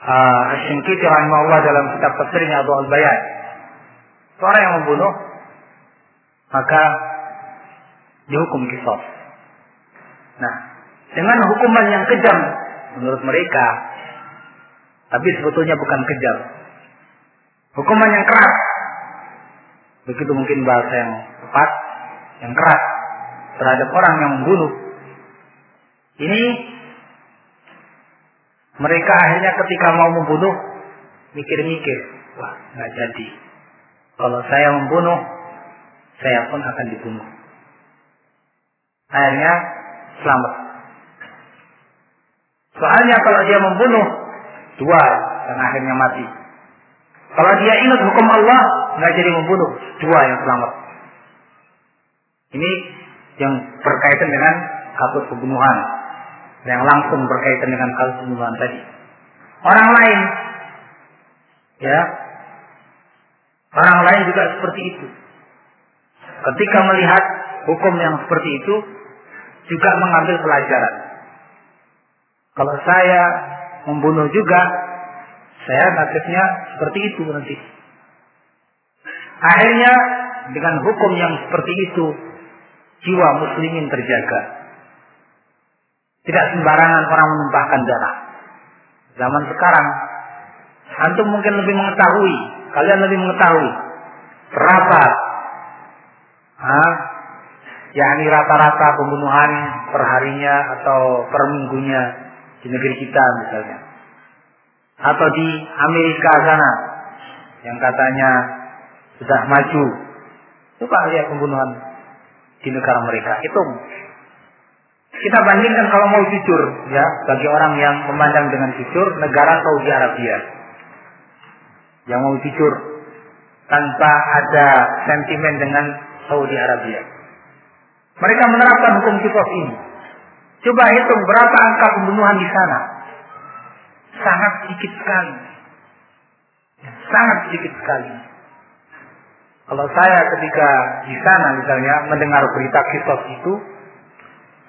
uh, Asy-Syinkiti rahimahullah dalam kitab tafsirnya Abu Al-Bayan. Seorang yang membunuh maka dihukum kisah. Nah, dengan hukuman yang kejam menurut mereka tapi sebetulnya bukan kejam Hukuman yang keras. Begitu mungkin bahasa yang tepat, yang keras terhadap orang yang membunuh. Ini mereka akhirnya ketika mau membunuh mikir-mikir, wah nggak jadi. Kalau saya membunuh, saya pun akan dibunuh. Akhirnya selamat. Soalnya kalau dia membunuh dua dan akhirnya mati. Kalau dia ingat hukum Allah, nggak jadi membunuh. Dua yang selamat. Ini yang berkaitan dengan kasus pembunuhan. Yang langsung berkaitan dengan kasus pembunuhan tadi. Orang lain, ya, orang lain juga seperti itu. Ketika melihat hukum yang seperti itu, juga mengambil pelajaran. Kalau saya membunuh juga, saya nasibnya seperti itu nanti. Akhirnya dengan hukum yang seperti itu jiwa muslimin terjaga. Tidak sembarangan orang menumpahkan darah. Zaman sekarang antum mungkin lebih mengetahui, kalian lebih mengetahui berapa ah, yakni rata-rata pembunuhan perharinya atau per minggunya di negeri kita misalnya atau di Amerika sana yang katanya sudah maju. Coba lihat pembunuhan di negara mereka. Itu kita bandingkan kalau mau jujur ya bagi orang yang memandang dengan jujur negara Saudi Arabia yang mau jujur tanpa ada sentimen dengan Saudi Arabia. Mereka menerapkan hukum kitab ini. Coba hitung berapa angka pembunuhan di sana sangat sedikit sekali. Sangat sedikit sekali. Kalau saya ketika di sana misalnya mendengar berita kisos itu,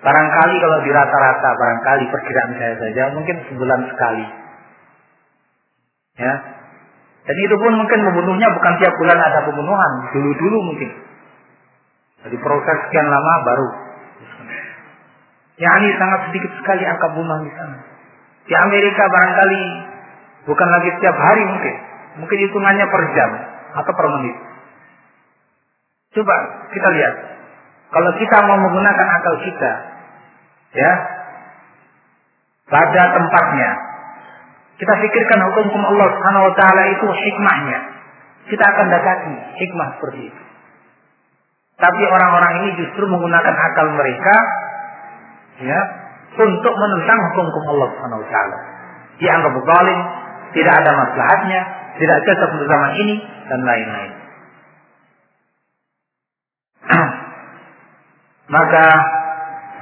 barangkali kalau di rata-rata barangkali perkiraan saya saja mungkin sebulan sekali. Ya. Dan itu pun mungkin membunuhnya bukan tiap bulan ada pembunuhan, dulu-dulu mungkin. Jadi proses sekian lama baru. Ya ini sangat sedikit sekali angka pembunuhan di sana. Di Amerika barangkali bukan lagi setiap hari mungkin. Mungkin hitungannya per jam atau per menit. Coba kita lihat. Kalau kita mau menggunakan akal kita, ya, pada tempatnya, kita pikirkan hukum-hukum Allah Subhanahu wa taala itu hikmahnya. Kita akan dapati hikmah seperti itu. Tapi orang-orang ini justru menggunakan akal mereka ya untuk menentang hukum-hukum Allah Subhanahu wa taala. Dianggap zalim, tidak ada maslahatnya, tidak cocok untuk zaman ini dan lain-lain. Maka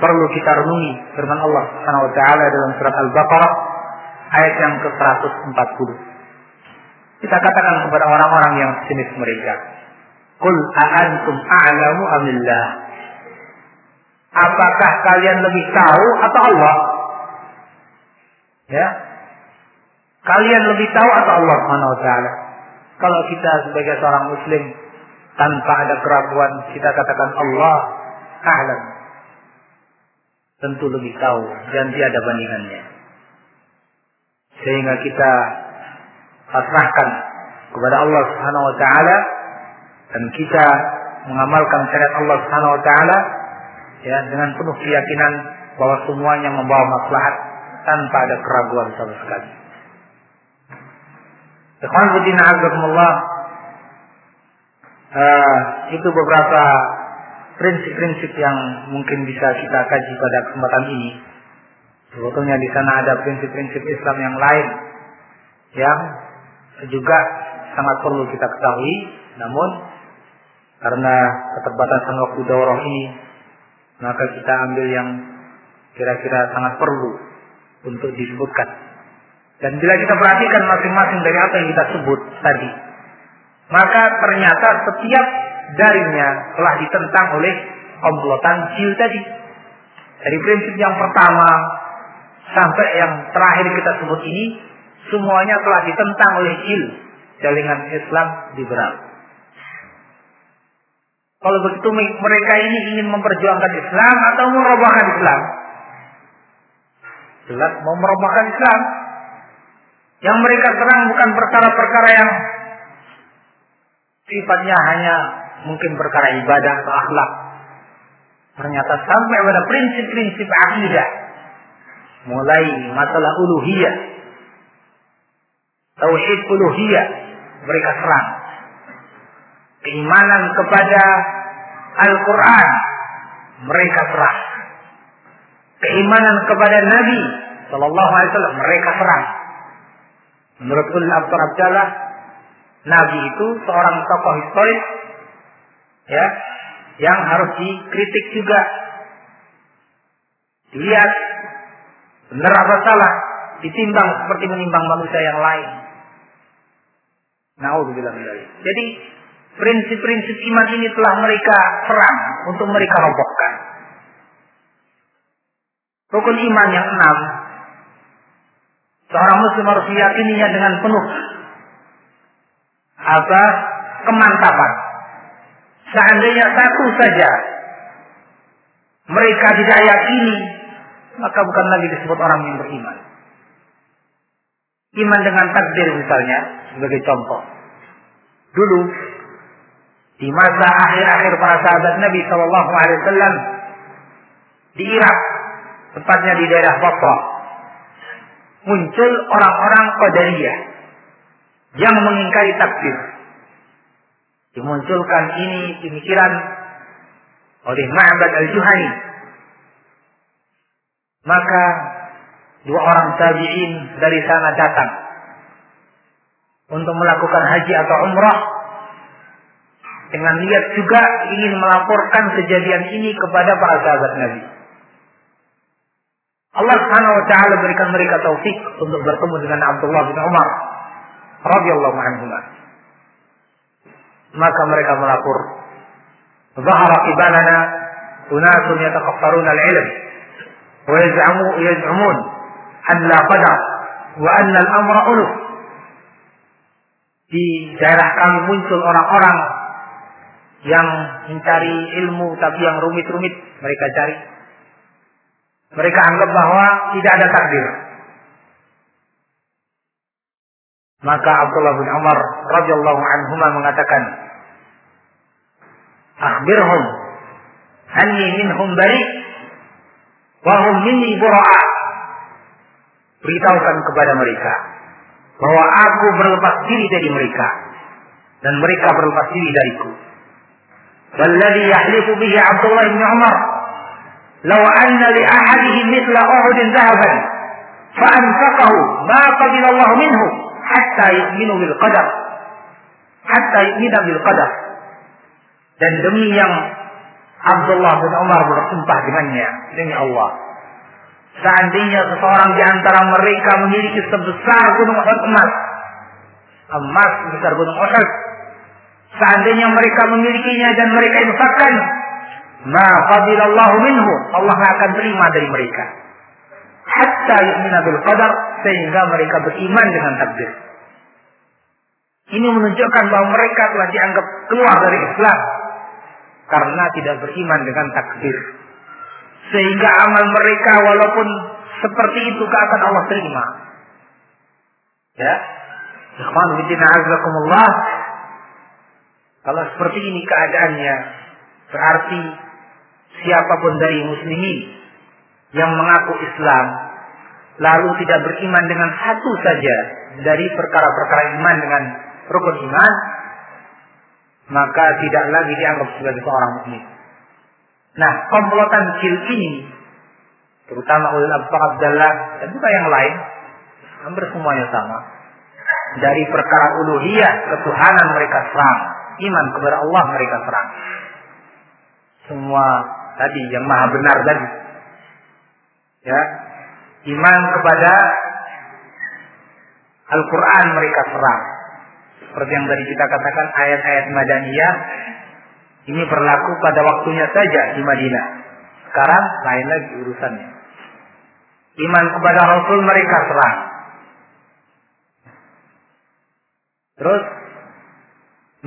perlu kita renungi firman Allah Subhanahu wa taala dalam surat Al-Baqarah ayat yang ke-140. Kita katakan kepada orang-orang yang jenis mereka, "Qul a'antum a'lamu amillah?" Apakah kalian lebih tahu atau Allah? Ya. Kalian lebih tahu atau Allah Subhanahu wa taala? Kalau kita sebagai seorang muslim tanpa ada keraguan kita katakan Allah a'lam. Tentu lebih tahu dan tiada bandingannya. Sehingga kita pasrahkan kepada Allah Subhanahu wa taala dan kita mengamalkan syariat Allah Subhanahu wa taala ya dengan penuh keyakinan bahwa semuanya membawa maslahat tanpa ada keraguan sama sekali. Ikhwan Budina Azzaikumullah uh, itu beberapa prinsip-prinsip yang mungkin bisa kita kaji pada kesempatan ini. Sebetulnya di sana ada prinsip-prinsip Islam yang lain yang juga sangat perlu kita ketahui. Namun karena keterbatasan waktu daurah ini, maka kita ambil yang kira-kira sangat perlu untuk disebutkan. Dan bila kita perhatikan masing-masing dari apa yang kita sebut tadi, maka ternyata setiap darinya telah ditentang oleh komplotan jil tadi. Dari prinsip yang pertama sampai yang terakhir kita sebut ini, semuanya telah ditentang oleh jil. Jaringan Islam liberal. Kalau begitu mereka ini ingin memperjuangkan Islam atau merobohkan Islam? Jelas mau merobohkan Islam. Yang mereka serang bukan perkara-perkara yang sifatnya hanya mungkin perkara ibadah atau akhlak. Ternyata sampai pada prinsip-prinsip akidah. Mulai masalah uluhiyah. Tauhid uluhiyah. Mereka serang. Keimanan kepada Al-Quran. Mereka serang. Keimanan kepada Nabi Sallallahu Alaihi Wasallam mereka serang. Menurut Ulil Abdur Abdallah, Nabi itu seorang tokoh historis ya. Yang harus dikritik juga. Dilihat. Benar apa salah? Ditimbang seperti menimbang manusia yang lain. Naudzubillah Jadi prinsip-prinsip iman ini telah mereka serang untuk mereka robohkan. Rukun iman yang enam, seorang muslim harus meyakininya dengan penuh apa kemantapan. Seandainya satu saja mereka tidak yakini, maka bukan lagi disebut orang yang beriman. Iman dengan takdir misalnya sebagai contoh. Dulu di masa akhir-akhir para sahabat Nabi Shallallahu Alaihi Wasallam di Irak, tepatnya di daerah Basra, muncul orang-orang Qadariyah yang mengingkari takdir. Dimunculkan ini pemikiran oleh Ma'bad al-Juhani. Maka dua orang tabi'in dari sana datang untuk melakukan haji atau umrah dengan niat juga ingin melaporkan kejadian ini kepada para sahabat Nabi. Allah Subhanahu wa taala berikan mereka taufik untuk bertemu dengan Abdullah bin Umar radhiyallahu anhu. Maka mereka melapor, "Zahara qibalana unasun yatakaffaruna al-ilm wa yaz'amu yaz'umun an la qadar wa anna al-amra uluf." Di daerah kami muncul orang-orang yang mencari ilmu tapi yang rumit-rumit mereka cari. Mereka anggap bahwa tidak ada takdir. Maka Abdullah bin Umar radhiyallahu anhu mengatakan, "Akhbirhum anni minhum bari wa hum minni bura'a." Beritahukan kepada mereka bahwa aku berlepas diri dari mereka dan mereka berlepas diri dariku. "Law anna li ahadihim mithla Uhud dhahaban fa anfaqahu ma qabila Allah minhu." hatta yu'minu bil qadar. Hatta yu'minu bil qadar. Dan demi yang Abdullah bin Umar bersumpah dengannya, demi Allah. Seandainya seseorang di antara mereka memiliki sebesar gunung Uhud emas, emas sebesar gunung Uhud, seandainya mereka memilikinya dan mereka infakkan, ma fadilallahu minhu, Allah akan terima dari mereka. Hatta yu'mina bil qadar, sehingga mereka beriman dengan takdir. Ini menunjukkan bahwa mereka telah dianggap keluar dari Islam karena tidak beriman dengan takdir. Sehingga amal mereka walaupun seperti itu akan Allah terima. Ya. Ikhwan azakumullah. Kalau seperti ini keadaannya berarti siapa pun dari muslimin yang mengaku Islam lalu tidak beriman dengan satu saja dari perkara-perkara iman dengan rukun iman, maka tidak lagi dianggap sebagai seorang mukmin. Nah, komplotan kecil ini, terutama oleh Abu Abdullah dan juga yang lain, hampir semuanya sama. Dari perkara uluhiyah, ketuhanan mereka serang. Iman kepada Allah mereka serang. Semua tadi yang maha benar tadi. Ya, iman kepada Al-Quran mereka serang. Seperti yang tadi kita katakan ayat-ayat Madaniyah ini berlaku pada waktunya saja di Madinah. Sekarang lain lagi urusannya. Iman kepada Rasul mereka serang. Terus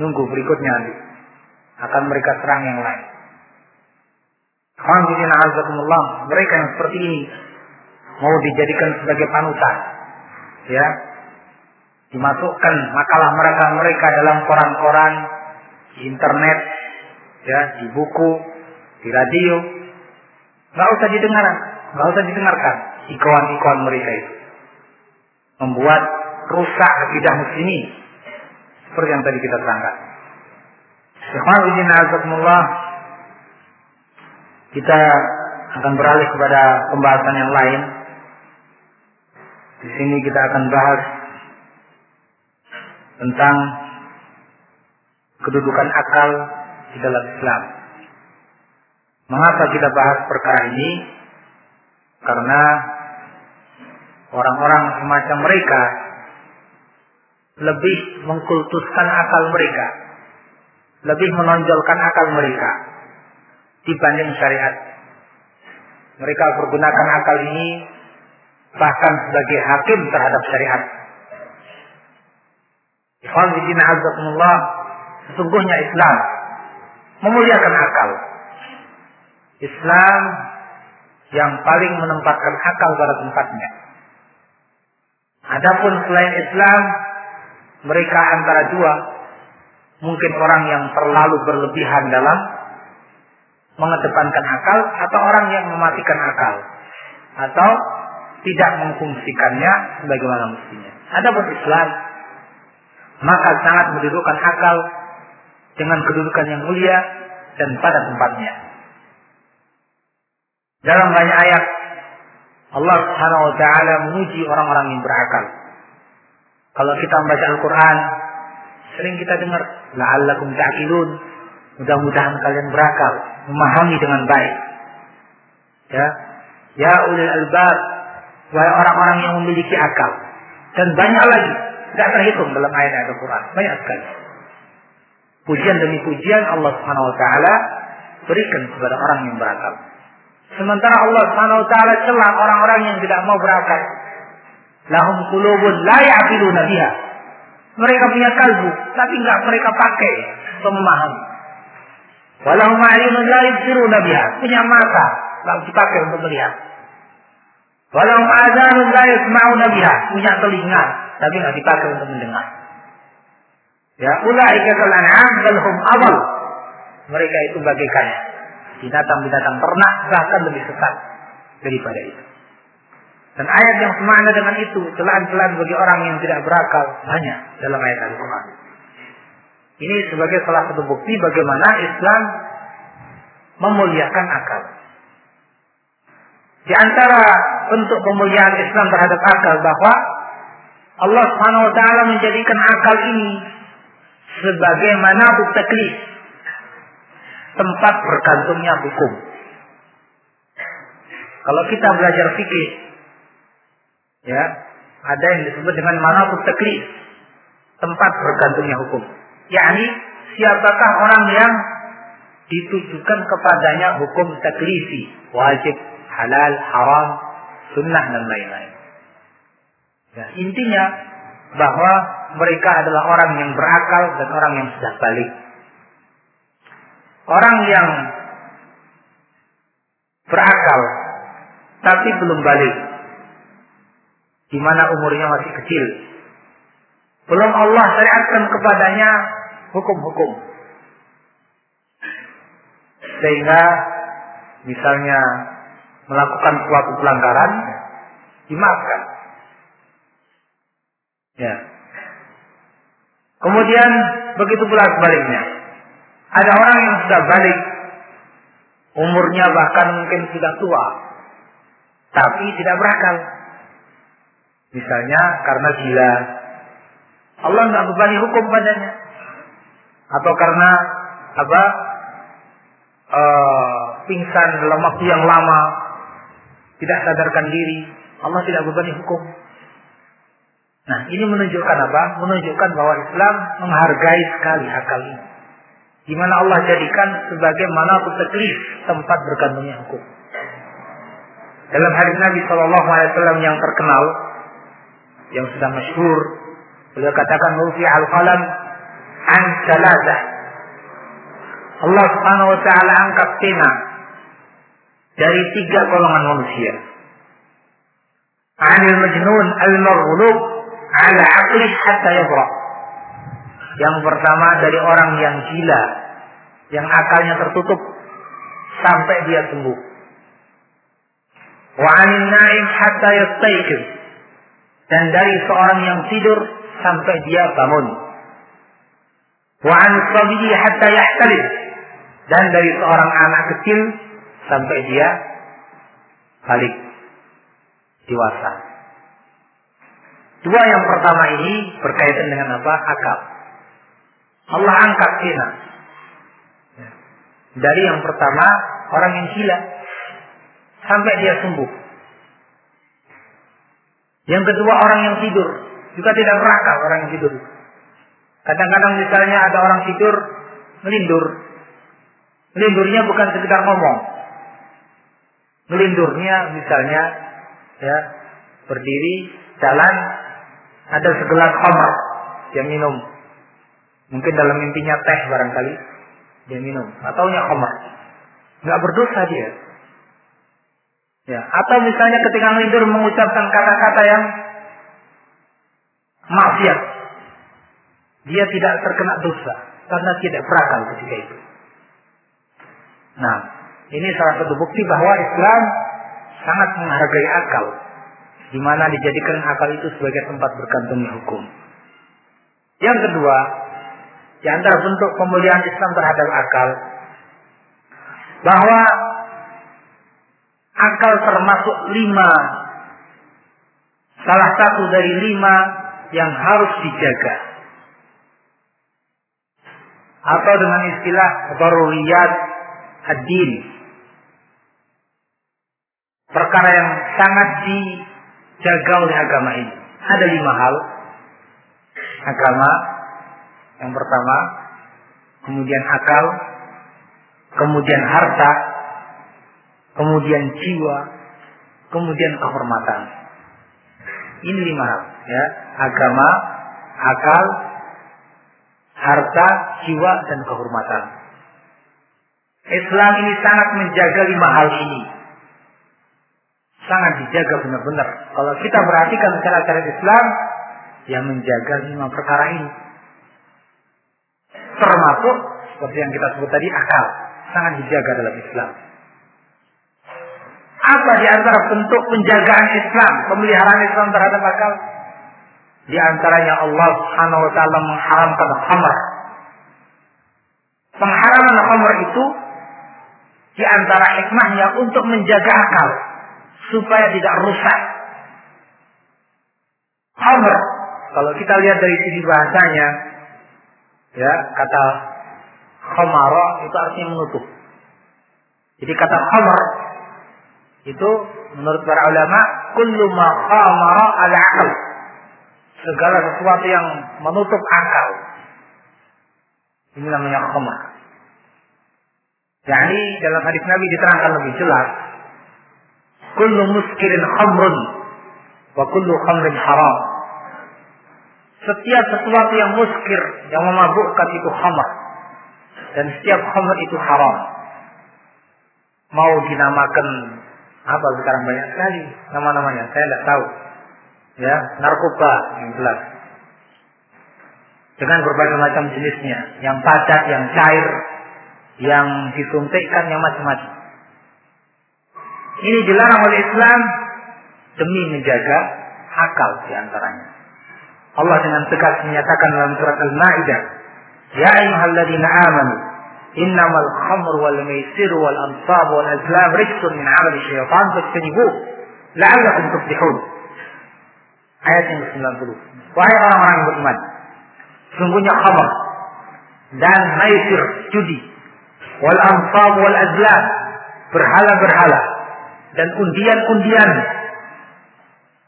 nunggu berikutnya nanti akan mereka serang yang lain. Alhamdulillah, mereka yang seperti ini mau dijadikan sebagai panutan, ya, dimasukkan makalah mereka mereka dalam koran-koran, di internet, ya, di buku, di radio, nggak usah didengar, nggak usah didengarkan ikon-ikon mereka itu membuat rusak akidah muslimin seperti yang tadi kita terangkan. Ikhwan kita akan beralih kepada pembahasan yang lain. Di sini kita akan bahas tentang kedudukan akal di dalam Islam. Mengapa kita bahas perkara ini? Karena orang-orang semacam mereka lebih mengkultuskan akal mereka, lebih menonjolkan akal mereka dibanding syariat. Mereka pergunakan akal ini bahkan sebagai hakim terhadap syariat. Ikhwanullah, sesungguhnya Islam memuliakan akal. Islam yang paling menempatkan akal pada tempatnya. Adapun selain Islam, mereka antara dua mungkin orang yang terlalu berlebihan dalam mengedepankan akal atau orang yang mematikan akal atau tidak memfungsikannya sebagaimana mestinya. Adapun Islam maka sangat mendudukkan akal dengan kedudukan yang mulia dan pada tempatnya. Dalam banyak ayat Allah Subhanahu wa taala memuji orang-orang yang berakal. Kalau kita membaca Al-Qur'an, sering kita dengar la'allakum ta'qilun. Mudah-mudahan kalian berakal, memahami dengan baik. Ya. Ya ulil albab, wahai orang-orang yang memiliki akal. Dan banyak lagi, tidak terhitung dalam ayat-ayat Al-Qur'an, banyak sekali. Pujian demi pujian Allah Subhanahu wa taala berikan kepada orang yang berakal. Sementara Allah Subhanahu wa taala celah orang-orang yang tidak mau berakal. Lahum qulubun la ya'qiluna biha. Mereka punya kalbu, tapi enggak mereka pakai untuk memahami. Walahum a'yunun la yubsiruna biha. Punya mata, enggak dipakai untuk melihat. Walahum adzanun la yasma'una biha. Punya telinga, tapi enggak dipakai untuk mendengar. Ya, ulaika kal an'am bal awal. Mereka itu bagaikan binatang-binatang ternak bahkan lebih sesat daripada itu. Dan ayat yang semakna dengan itu, celaan-celaan bagi orang yang tidak berakal banyak dalam ayat Al-Quran. Ini sebagai salah satu bukti bagaimana Islam memuliakan akal. Di antara bentuk pemuliaan Islam terhadap akal bahwa Allah Subhanahu wa taala menjadikan akal ini sebagai mana taklif, tempat bergantungnya hukum. Kalau kita belajar fikih, ya ada yang disebut dengan mana taklif, tempat bergantungnya hukum. yakni siapakah orang yang ditujukan kepadanya hukum taklifi, wajib, halal, haram, sunnah dan lain-lain. Ya, intinya bahwa mereka adalah orang yang berakal dan orang yang sudah balik. Orang yang berakal tapi belum balik, di mana umurnya masih kecil, belum Allah syariatkan kepadanya hukum-hukum, sehingga misalnya melakukan suatu pelanggaran dimaafkan. Ya. Kemudian begitu pula sebaliknya. Ada orang yang sudah balik, umurnya bahkan mungkin sudah tua, tapi tidak berakal. Misalnya karena gila, Allah nggak bebani hukum padanya, atau karena apa uh, pingsan dalam waktu yang lama, tidak sadarkan diri, Allah tidak bebani hukum. Nah, ini menunjukkan apa? Menunjukkan bahwa Islam menghargai sekali akal ini. Di mana Allah jadikan sebagai mana taklif tempat bergantungnya hukum. Dalam hadis Nabi Shallallahu Alaihi Wasallam yang terkenal, yang sudah masyhur, beliau katakan Rufi al qalam an saladah. Allah Subhanahu Taala angkat pena dari tiga golongan manusia. Anil majnun al-maghlub ala aqli hatta. Yang pertama dari orang yang gila, yang akalnya tertutup sampai dia sembuh. Wa naim hatta yastayqin. Dan dari seorang yang tidur sampai dia bangun. Wa sabili hatta yahtalim. Dan dari seorang anak kecil sampai dia balik dewasa. Dua yang pertama ini berkaitan dengan apa? Akal. Allah angkat kita. Dari yang pertama orang yang gila sampai dia sembuh. Yang kedua orang yang tidur juga tidak berakal orang yang tidur. Kadang-kadang misalnya ada orang tidur melindur. Melindurnya bukan sekedar ngomong, melindurnya misalnya ya berdiri jalan ada segelas khamar dia minum. Mungkin dalam mimpinya teh barangkali dia minum. Ataunya khamar. Nggak berdosa dia. Ya atau misalnya ketika melindur mengucapkan kata-kata yang maksiat dia tidak terkena dosa karena tidak berakal ketika itu. Nah ini salah satu bukti bahwa Islam sangat menghargai akal. Di mana dijadikan akal itu sebagai tempat berkantungnya hukum. Yang kedua, di antara bentuk pemulihan Islam terhadap akal, bahwa akal termasuk lima, salah satu dari lima yang harus dijaga. Atau dengan istilah daruriyat ad-din, perkara yang sangat dijaga oleh agama ini. Ada lima hal. Agama yang pertama, kemudian akal, kemudian harta, kemudian jiwa, kemudian kehormatan. Ini lima hal, ya. Agama, akal, harta, jiwa, dan kehormatan. Islam ini sangat menjaga lima hal ini sangat dijaga benar-benar. Kalau kita perhatikan secara cara Islam, yang menjaga lima perkara ini. Termasuk seperti yang kita sebut tadi akal, sangat dijaga dalam Islam. Apa di antara bentuk penjagaan Islam, pemeliharaan Islam terhadap akal? Di antaranya Allah Subhanahu wa taala mengharamkan khamr. Pengharaman khamr itu di antara hikmahnya untuk menjaga akal supaya tidak rusak. Khamr, kalau kita lihat dari sisi bahasanya, ya kata khamara itu artinya menutup. Jadi kata khamr itu menurut para ulama kullu ma khamara al aql. Segala sesuatu yang menutup akal. Ini namanya khamar. Jadi dalam hadis Nabi diterangkan lebih jelas kullu muskirin khamrun wa kullu khamrin haram. Setiap sesuatu yang muskir, yang memabukkan itu khamar. Dan setiap khamr itu haram. Mau dinamakan apa sekarang banyak sekali nama-namanya, saya tidak tahu. Ya, narkoba yang jelas. Dengan berbagai macam jenisnya, yang padat, yang cair, yang disuntikkan, yang macam-macam. Ini dilarang oleh Islam demi menjaga akal di antaranya. Allah dengan tegas menyatakan dalam surat Al-Maidah, "Ya ayyuhalladzina amanu, innamal khamru wal maisiru wal ansab wal azlam rijsun min 'amali syaitan fajtanibuh la'allakum tuflihun." Ayat yang ke-90. Wahai orang-orang yang beriman, sungguhnya khamr dan maisir judi wal ansab wal azlam berhala-berhala dan undian-undian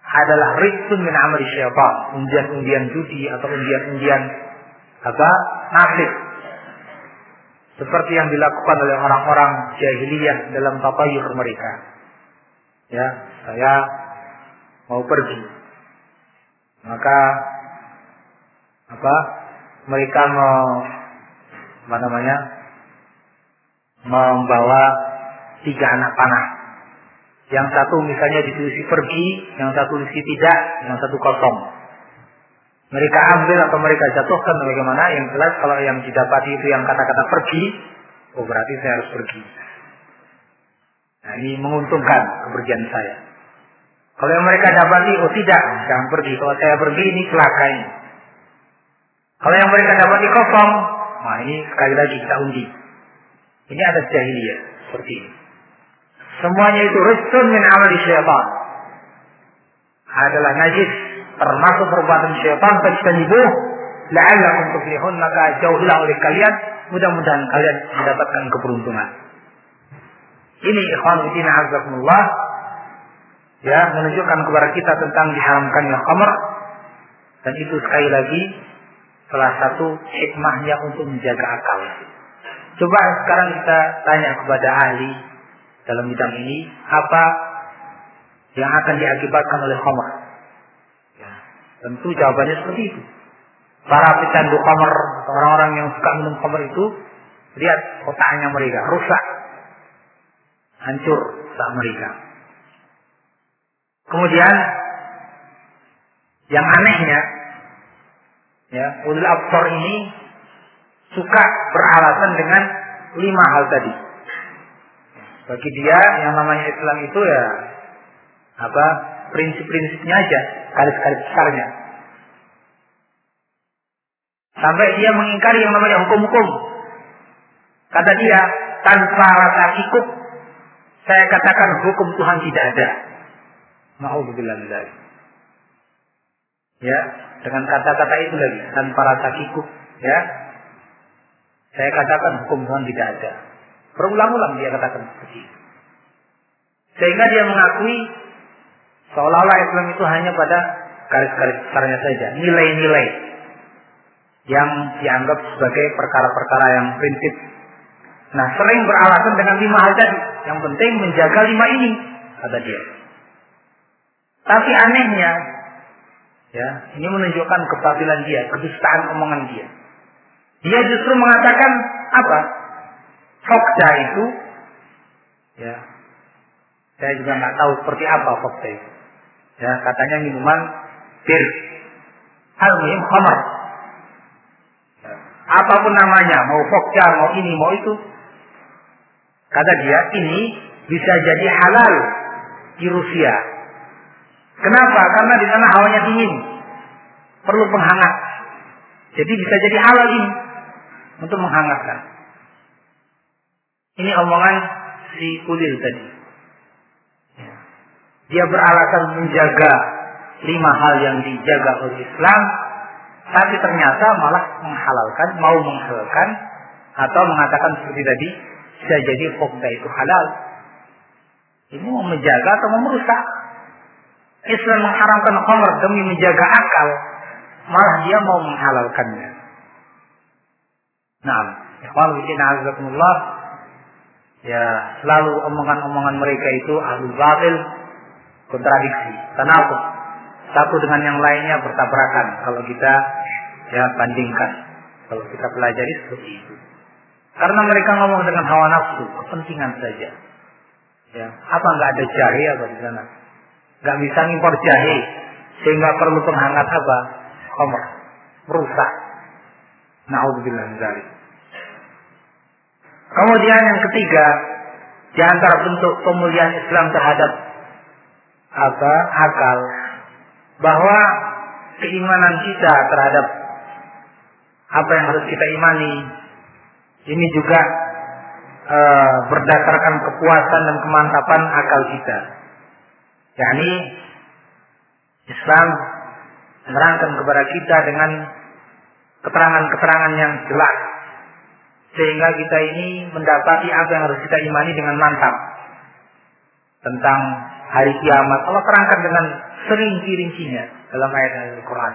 adalah rizkun min amali syaitan. Undian-undian judi atau undian-undian apa? Nasib. Seperti yang dilakukan oleh orang-orang jahiliyah dalam tatayur mereka. Ya, saya mau pergi. Maka apa? Mereka mau apa namanya? Membawa tiga anak panah yang satu misalnya ditulis pergi, yang satu tulis tidak, yang satu kosong. Mereka ambil atau mereka jatuhkan bagaimana? Yang jelas kalau yang didapati itu yang kata-kata pergi, oh berarti saya harus pergi. Nah ini menguntungkan kepergian saya. Kalau yang mereka dapati, oh tidak, jangan pergi. Kalau saya pergi ini celaka. Kalau yang mereka dapati kosong, nah ini sekali lagi kita undi. Ini ada jahiliyah seperti ini. Semuanya itu rizqun min amali syaitan. Adalah najis termasuk perbuatan syaitan ibu la'allakum tuflihun maka jauhilah oleh kalian mudah-mudahan kalian mendapatkan keberuntungan. Ini ikhwan fillah azakumullah ya menunjukkan kepada kita tentang diharamkannya khamr dan itu sekali lagi salah satu hikmahnya untuk menjaga akal. Coba sekarang kita tanya kepada ahli dalam bidang ini apa yang akan diakibatkan oleh khamr? Ya, tentu jawabannya seperti itu. Para pecandu khamr orang-orang yang suka minum khamr itu, lihat otaknya mereka rusak, hancur otak mereka. Kemudian yang anehnya, ya, ulil ini suka beralasan dengan lima hal tadi. Bagi dia yang namanya Islam itu ya apa prinsip-prinsipnya aja, garis-garis besarnya. Sampai dia mengingkari yang namanya hukum-hukum. Kata dia, tanpa rasa ikut, saya katakan hukum Tuhan tidak ada. Ma'udzubillah Ya, dengan kata-kata itu lagi, tanpa rasa ikut, ya. Saya katakan hukum Tuhan tidak ada. Berulang-ulang dia katakan seperti itu. Sehingga dia mengakui seolah-olah Islam itu hanya pada garis-garis besarnya saja, nilai-nilai yang dianggap sebagai perkara-perkara yang prinsip. Nah, sering beralasan dengan lima hal tadi. Yang penting menjaga lima ini, kata dia. Tapi anehnya, ya, ini menunjukkan kebatilan dia, kedustaan omongan dia. Dia justru mengatakan apa? Fokda itu, ya, saya juga nggak tahu seperti apa Fokda itu. Ya, katanya minuman bir. Hal muhim khamar. Ya, apa pun namanya, mau Fokda, mau ini, mau itu. Kata dia, ini bisa jadi halal di Rusia. Kenapa? Karena di sana hawanya dingin. Perlu penghangat. Jadi bisa jadi halal ini untuk menghangatkan. Ini omongan si kulir tadi. Ya. Dia beralasan menjaga lima hal yang dijaga oleh Islam, tapi ternyata malah menghalalkan, mau menghalalkan, atau mengatakan seperti tadi, bisa jadi pokda itu halal. Ini mau menjaga atau mau merusak. Islam mengharamkan khamr demi menjaga akal, malah dia mau menghalalkannya. Nah, ikhwan fillah ya selalu omongan-omongan mereka itu ahli batil kontradiksi. Kenapa satu dengan yang lainnya bertabrakan. Kalau kita ya bandingkan. Kalau kita pelajari seperti itu. Karena mereka ngomong dengan hawa nafsu kepentingan saja. Ya apa nggak ada jahe apa di sana? Nggak bisa ngimpor jahe sehingga perlu penghangat apa? Homer merusak. Naudzubillah dari Kemudian yang ketiga, di antara bentuk pemulihan Islam terhadap apa akal bahwa keimanan kita terhadap apa yang harus kita imani ini juga e, berdasarkan kepuasan dan kemantapan akal kita. yakni Islam menerangkan kepada kita dengan keterangan-keterangan yang jelas sehingga kita ini mendapati apa yang harus kita imani dengan mantap. Tentang hari kiamat. Allah terangkan dengan serinci-rincinya dalam ayat Al-Quran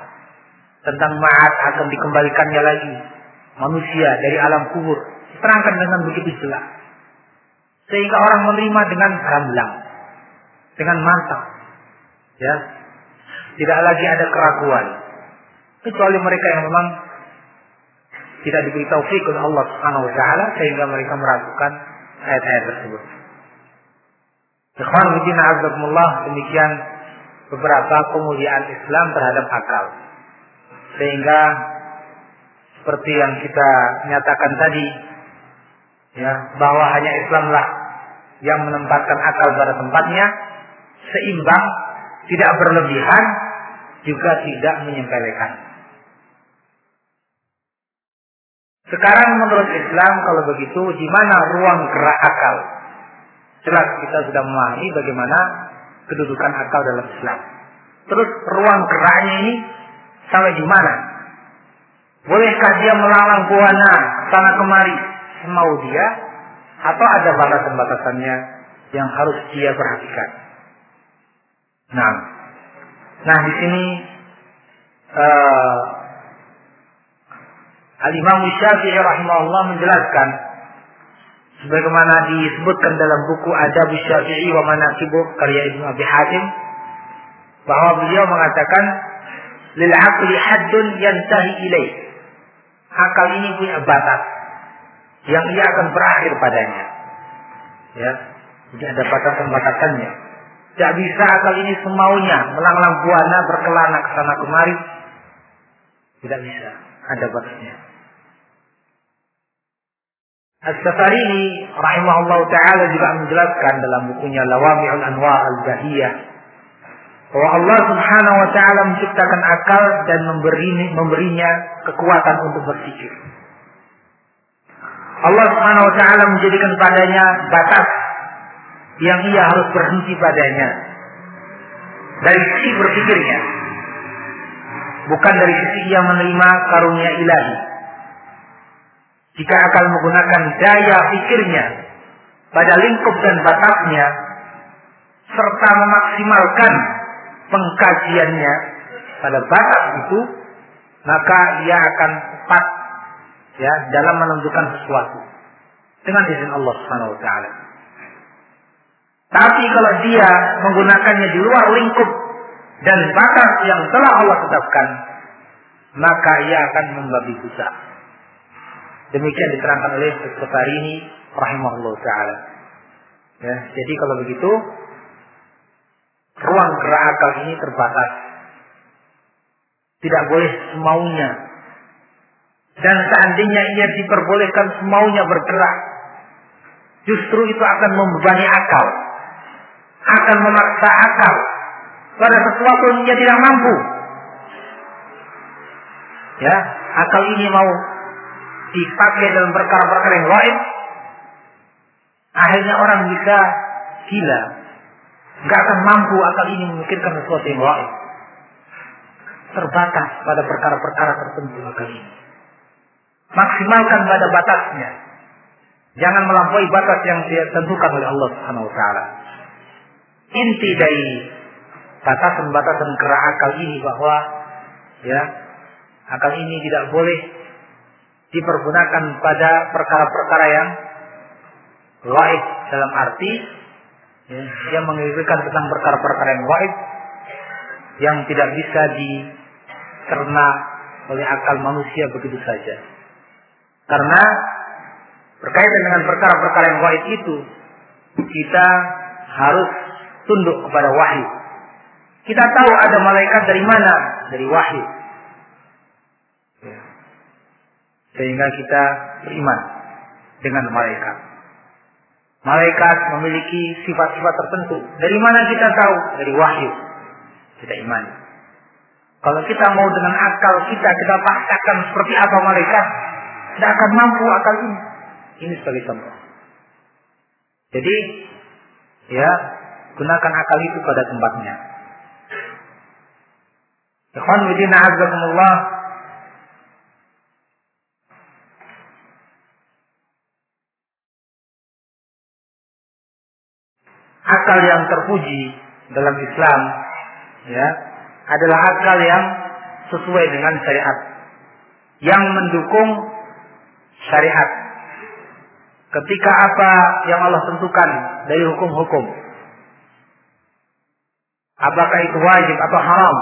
tentang ma'at akan dikembalikannya lagi. Manusia dari alam kubur. Terangkan dengan begitu jelas. Sehingga orang menerima dengan gamblang. Dengan mantap. Ya. Tidak lagi ada keraguan. Kecuali mereka yang memang tidak diberi taufik oleh Allah Subhanahu wa taala sehingga mereka meragukan ayat-ayat tersebut. Ikhwan fillah azakumullah demikian beberapa kemuliaan Islam terhadap akal. Sehingga seperti yang kita nyatakan tadi ya bahwa hanya Islamlah yang menempatkan akal pada tempatnya seimbang, tidak berlebihan, juga tidak menyempelekan. Sekarang menurut Islam kalau begitu di mana ruang gerak akal? Jelas kita sudah memahami bagaimana kedudukan akal dalam Islam. Terus ruang geraknya ini sampai di mana? Bolehkah dia melalang buana sana kemari semau dia atau ada batasan-batasannya yang harus dia perhatikan? Nah, nah di sini uh, Al Imam Syafi'i rahimahullah menjelaskan sebagaimana disebutkan dalam buku Adab Syafi'i wa Manaqibuh karya Ibnu Abi Hatim bahwa beliau mengatakan lil aqli haddun yantahi ilaih. Akal ini punya batas yang ia akan berakhir padanya. Ya, jadi ada batasan-batasannya. Tidak bisa akal ini semaunya melanglang buana berkelana ke sana kemari. Tidak bisa, ada batasnya. As-Safarini rahimahullah taala juga menjelaskan dalam bukunya Lawami'ul Anwar Al-Bahiyah bahwa Allah Subhanahu wa taala menciptakan akal dan memberi memberinya kekuatan untuk berpikir. Allah Subhanahu wa taala menjadikan padanya batas yang ia harus berhenti padanya. Dari sisi berpikirnya. Bukan dari sisi ia menerima karunia ilahi jika akal menggunakan daya pikirnya pada lingkup dan batasnya serta memaksimalkan pengkajiannya pada batas itu maka ia akan tepat ya dalam menentukan sesuatu dengan izin Allah Subhanahu wa taala. Tapi kalau dia menggunakannya di luar lingkup dan batas yang telah Allah tetapkan, maka ia akan membabi buta. Demikian diterangkan oleh ini rahimahullah taala. Ya, jadi kalau begitu ruang gerak akal ini terbatas. Tidak boleh semaunya. Dan seandainya ia diperbolehkan semaunya bergerak, justru itu akan membebani akal. Akan memaksa akal pada sesuatu yang ia tidak mampu. Ya, akal ini mau dipakai dalam perkara-perkara yang lain, akhirnya orang bisa gila. Gak akan mampu akal ini memikirkan sesuatu yang lain. Terbatas pada perkara-perkara tertentu akal ini. Maksimalkan pada batasnya. Jangan melampaui batas yang ditentukan oleh Allah Subhanahu wa taala. Inti dari batasan-batasan gerak akal ini bahwa ya akal ini tidak boleh dipergunakan pada perkara-perkara yang lain dalam arti ya, yang menginginkan tentang perkara-perkara yang lain yang tidak bisa dicerna oleh akal manusia begitu saja. Karena berkaitan dengan perkara-perkara yang gaib itu kita harus tunduk kepada wahyu. Kita tahu ada malaikat dari mana? Dari wahyu. Sehingga kita beriman dengan malaikat. malaikat memiliki sifat-sifat tertentu. Dari mana kita tahu? Dari wahyu. Kita imani. Kalau kita mau dengan akal kita kita paksakan seperti apa malaikat, tidak akan mampu akal ini. Ini sebagai contoh. Jadi, ya gunakan akal itu pada tempatnya. Ikhwan Azzaikumullah akal yang terpuji dalam Islam ya adalah akal yang sesuai dengan syariat. Yang mendukung syariat. Ketika apa yang Allah tentukan dari hukum-hukum? Apakah itu wajib atau haram?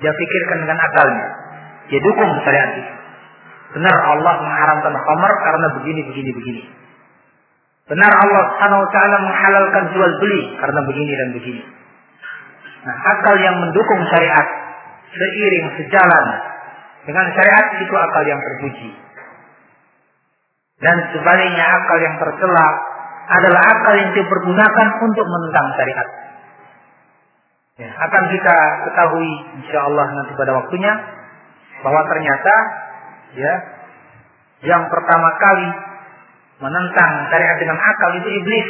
Dia pikirkan dengan akalnya. Dia dukung syariat itu. Benar Allah mengharamkan khamar karena begini begini begini Benar Allah Subhanahu wa taala menghalalkan jual beli karena begini dan begini. Nah, akal yang mendukung syariat seiring sejalan dengan syariat itu akal yang terpuji. Dan sebaliknya akal yang tercela adalah akal yang dipergunakan untuk menentang syariat. Ya, akan kita ketahui insya Allah nanti pada waktunya bahwa ternyata ya yang pertama kali menentang syariat dengan akal itu iblis.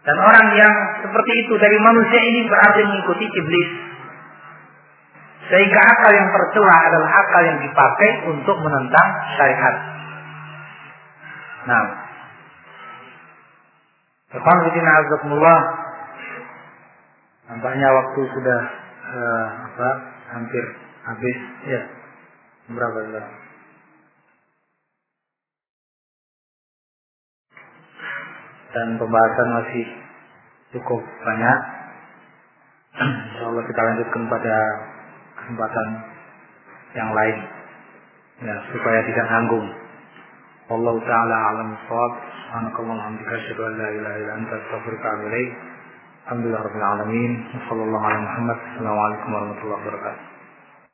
Dan orang yang seperti itu dari manusia ini berarti mengikuti iblis. Sehingga akal yang tercela adalah akal yang dipakai untuk menentang syariat. Nah, Alhamdulillah azakumullah. Nampaknya waktu sudah uh, apa hampir habis ya. Berapa sudah? Dan pembahasan masih cukup banyak. Insya Allah kita lanjutkan pada kesempatan yang lain. Ya, supaya tidak nanggung. Allah taala alam shawab. Subhanakallahumma hamdika asyhadu an la ilaha illa anta astaghfiruka wa atubu ilaik. Alhamdulillah rabbil alamin. Wassallallahu ala Muhammad. Assalamualaikum warahmatullahi wabarakatuh.